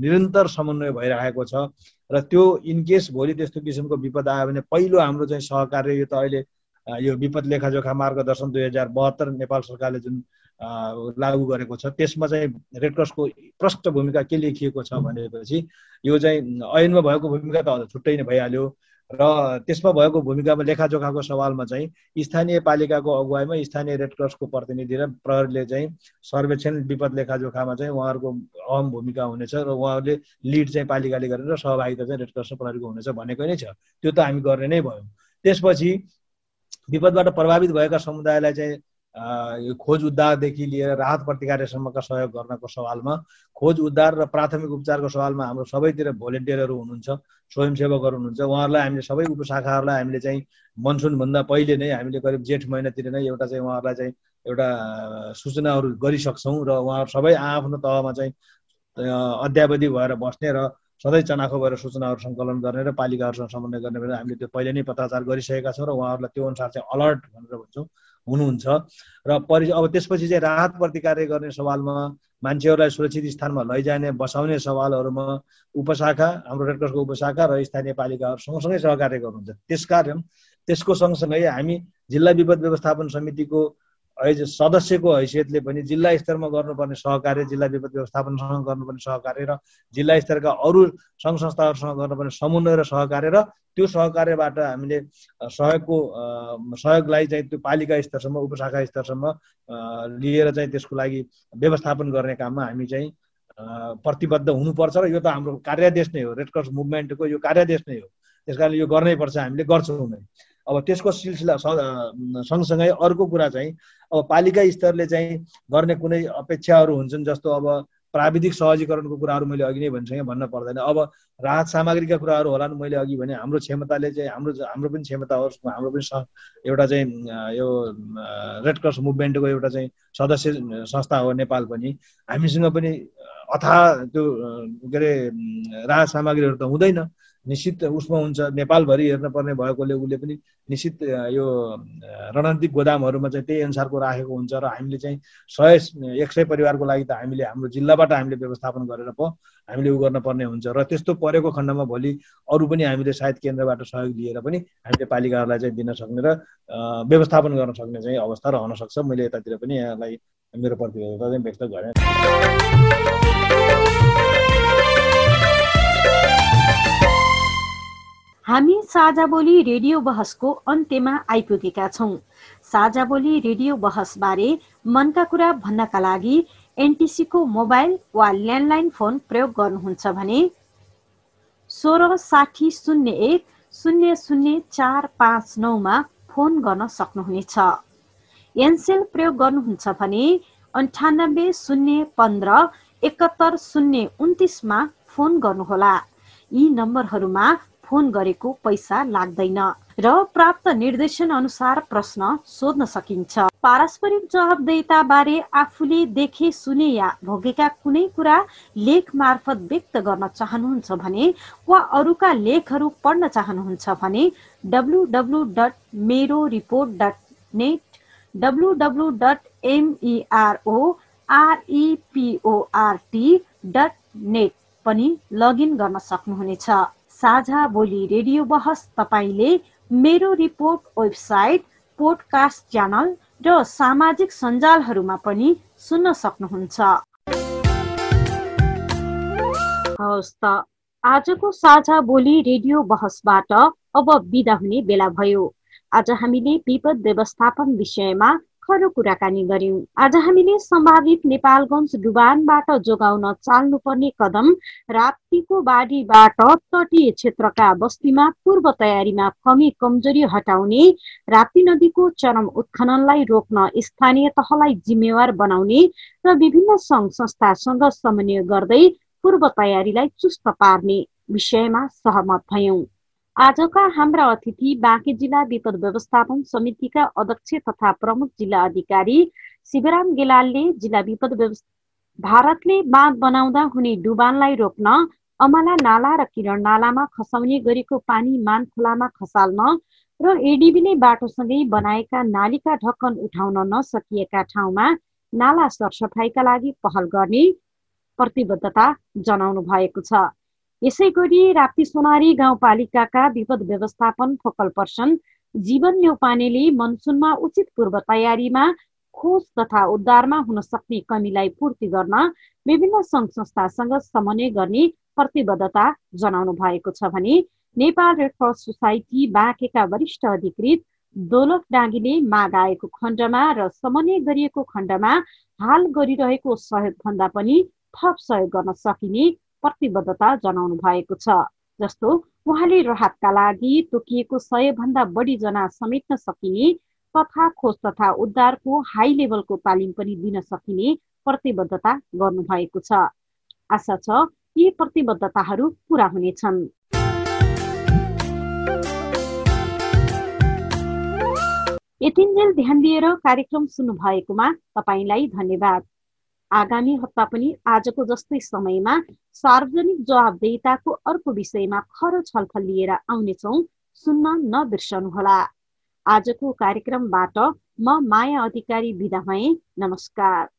निरन्तर समन्वय भइरहेको छ। र त्यो इनकेस भोलि त्यस्तो किसिमको विपद आयो भने पहिलो हाम्रो चाहिँ सहकार्य यो त अहिले यो विपद लेखाजोखा मार्गदर्शन दुई हजार बहत्तर नेपाल सरकारले जुन लागू गरेको छ त्यसमा चाहिँ रेडक्रसको प्रष्ट भूमिका के लेखिएको छ भनेपछि यो चाहिँ ऐनमा भएको भूमिका त छुट्टै नै भइहाल्यो र त्यसमा भएको भूमिकामा लेखाजोखाको सवालमा चाहिँ स्थानीय पालिकाको अगुवाईमा स्थानीय रेडक्रसको प्रतिनिधि र प्रहरीले चाहिँ सर्वेक्षण विपद लेखाजोखामा चाहिँ उहाँहरूको अहम भूमिका हुनेछ र उहाँहरूले लिड चाहिँ पालिकाले गरेर सहभागिता चाहिँ रेडक्रस र प्रहरीको हुनेछ भनेको नै छ। त्यो त हामी गर्ने नै भयो। त्यसपछि विपदबाट प्रभावित भएका समुदायलाई चाहिँ यो खोज उद्धारदेखि लिएर राहत प्रतिकारसम्मका सहयोग गर्नको सवालमा खोज उद्धार र प्राथमिक उपचारको सवालमा हाम्रो सबैतिर भोलिन्टियरहरू हुनुहुन्छ स्वयंसेवकहरू हुनुहुन्छ उहाँहरूलाई हामीले सबै उपशाखाहरूलाई हामीले चाहिँ मनसुनभन्दा पहिले नै हामीले करिब जेठ महिनातिर नै एउटा चाहिँ उहाँहरूलाई चाहिँ एउटा सूचनाहरू गरिसक्छौँ र उहाँहरू सबै आफ्नो तहमा चाहिँ अध्यावधि भएर बस्ने र सधैँ चनाखो भएर सूचनाहरू सङ्कलन गर्ने र पालिकाहरूसँग समन्वय गर्ने भनेर हामीले त्यो पहिले नै पत्राचार गरिसकेका छौँ र उहाँहरूलाई त्यो अनुसार चाहिँ अलर्ट भनेर भन्छौँ हुनुहुन्छ। र परि अब त्यसपछि चाहिँ राहत प्रतिकार्य गर्ने सवालमा मान्छेहरूलाई सुरक्षित स्थानमा लैजाने बसाउने सवालहरूमा उपशाखा हाम्रो रेडक्रसको उपशाखा र स्थानीय पालिकाहरू सँगसँगै सहकार्य गर्नुहुन्छ। त्यस कारण त्यसको सँगसँगै हामी जिल्ला विपद व्यवस्थापन समितिको सदस्यको हैसियतले पनि जिल्ला स्तरमा गर्नुपर्ने सहकार्य जिल्ला विपद व्यवस्थापनसँग गर्नुपर्ने सहकार्य र जिल्ला स्तरका अरू सङ्घ संस्थाहरूसँग गर्नुपर्ने समन्वय र सहकार्य र त्यो सहकार्यबाट हामीले सहयोगको सहयोगलाई चाहिँ त्यो पालिका स्तरसम्म उपशाखा स्तरसम्म लिएर चाहिँ त्यसको लागि व्यवस्थापन गर्ने काममा हामी चाहिँ प्रतिबद्ध हुनुपर्छ र यो त हाम्रो कार्यादेश नै हो रेडक्रस मुभमेन्टको यो कार्यादेश नै हो। त्यस कारणले यो गर्नै पर्छ हामीले गर्छौँ नै। अब त्यसको सिलसिला सँगसँगै अर्को कुरा चाहिँ अब पालिका स्तरले चाहिँ गर्ने कुनै अपेक्षाहरू हुन्छन् जस्तो अब प्राविधिक सहजीकरणको कुराहरू मैले अघि नै भनिसकेँ भन्न पर्दैन। अब राहत सामग्रीका कुराहरू होला नि मैले अघि भने हाम्रो क्षमताले चाहिँ हाम्रो हाम्रो पनि क्षमता होस् हाम्रो पनि एउटा चाहिँ यो रेड क्रस मुभमेन्टको एउटा चाहिँ सदस्य संस्था हो नेपाल पनि। हामीसँग पनि अथा त्यो के अरे राहत सामग्रीहरू त हुँदैन। निश्चित उसमा हुन्छ नेपालभरि हेर्न पर्ने भएकोले उसले पनि निश्चित यो रणनीतिक गोदामहरूमा चाहिँ त्यही अनुसारको राखेको हुन्छ र हामीले चाहिँ सय एक सय परिवारको लागि त हामीले हाम्रो जिल्लाबाट हामीले व्यवस्थापन गरेर पो हामीले उ गर्न पर्ने हुन्छ र त्यस्तो परेको खण्डमा भोलि अरू पनि हामीले सायद केन्द्रबाट सहयोग लिएर पनि हामीले पालिकाहरूलाई चाहिँ दिन सक्ने र व्यवस्थापन गर्न सक्ने चाहिँ अवस्था रहन सक्छ। मैले यतातिर पनि यहाँलाई मेरो प्रतिबद्धता चाहिँ व्यक्त गरेँ। हामी साझा बोली रेडियो बहसको अन्त्यमा आइपुगेका छौँ। साझा बोली रेडियो बहसबारे मनका कुरा भन्नका लागि एनटिसीको मोबाइल वा ल्यान्डलाइन फोन प्रयोग गर्नुहुन्छ भने सोह्र साठी शून्य एक शून्य शून्य चार पाँच नौमा फोन गर्न सक्नुहुनेछ। एनसेल प्रयोग गर्नुहुन्छ भने अन्ठानब्बे शून्य पन्ध्र एकहत्तर शून्य उन्तिसमा फोन गर्नुहोला। यी नम्बरहरूमा फोन गरेको पैसा लाग्दैन र प्राप्त निर्देशन अनुसार प्रश्न सोध्न सकिन्छ। पारस्परिक जवाबदेता बारे आफूले देखे सुने या भोगेका कुनै कुरा लेख मार्फत व्यक्त गर्न चाहनुहुन्छ भने वा अरूका लेखहरू पढ्न चाहनुहुन्छ भने W W dot Mero report dot net W W dot MERO REPORT dot net पनि लगइन गर्न सक्नुहुनेछ। साझा बोली रेडियो बहस तपाईँले मेरो रिपोर्ट वेबसाइट पोडकास्ट च्यानल र सामाजिक सञ्जालहरूमा पनि सुन्न सक्नुहुन्छ। हवस् त आजको साझा बोली रेडियो बहसबाट अब बिदा हुने बेला भयो। आज हामीले विपद व्यवस्थापन विषयमा खरो कुराकानी गर्यौं आज हामीले सम्भावित नेपालगञ्ज डुबानबाट जोगाउन चाल्नुपर्ने कदम राप्तीको बाढीबाट तटीय क्षेत्रका बस्तीमा पूर्व तयारीमा कमी कमजोरी हटाउने राप्ती नदीको चरम उत्खननलाई रोक्न स्थानीय तहलाई जिम्मेवार बनाउने र विभिन्न सङ्घ संस्थासँग समन्वय गर्दै पूर्व तयारीलाई चुस्त पार्ने विषयमा सहमत भयौं। आजका हाम्रा अतिथि बाँके जिल्ला विपद व्यवस्थापन समितिका अध्यक्ष तथा प्रमुख जिल्ला अधिकारी शिवराम गेलालले जिल्ला विपद व्यवस्था भारतले बाँध बनाउँदा हुने डुबानलाई रोक्न अमला नाला र किरण नालामा खसाउने गरेको पानी मान खोलामा खसाल्न र एडिबीले बाटोसँगै बनाएका नालीका ढक्कन उठाउन नसकिएका ठाउँमा नाला सरसफाइका लागि पहल गर्ने प्रतिबद्धता जनाउनु भएको छ। यसै गरी राप्ती सोनारी गाउँपालिकाका विपद व्यवस्थापन फोकल पर्सन जीवन न्यौपानेले मनसुनमा उचित पूर्व तयारीमा खोज तथा उद्धारमा हुन सक्ने कमीलाई पूर्ति गर्न विभिन्न सङ्घ संस्थासँग समन्वय गर्ने प्रतिबद्धता जनाउनु भएको छ भने नेपाल रेड क्रस सोसाइटी बाँकेका वरिष्ठ अधिकृत दोलक डाँगीले माग आएको खण्डमा र समन्वय गरिएको खण्डमा हाल गरिरहेको सहयोगभन्दा पनि थप सहयोग गर्न सकिने प्रतिबद्धता जनाउनु भएको छ। जस्तो उहाँले राहतका लागि तोकिएको सय भन्दा बढी जना समेट्न सकिने तथा खोज तथा उद्धारको हाई लेभलको तालिम पनि दिन सकिने प्रतिबद्धता गर्नुभएको छ। आशा छ यी प्रतिबद्धताहरू पुरा हुनेछन्। यतिन्जेल ध्यान दिएर कार्यक्रम सुन्नु भएकोमा तपाईँलाई धन्यवाद। आगामी हप्ता पनि आजको जस्तै समयमा सार्वजनिक जवाबदेताको अर्को विषयमा खरो छलफल लिएर आउनेछौँ। सुन्न नबिर्सनुहोला। आजको कार्यक्रमबाट म माया अधिकारी बिदा भएँ। नमस्कार।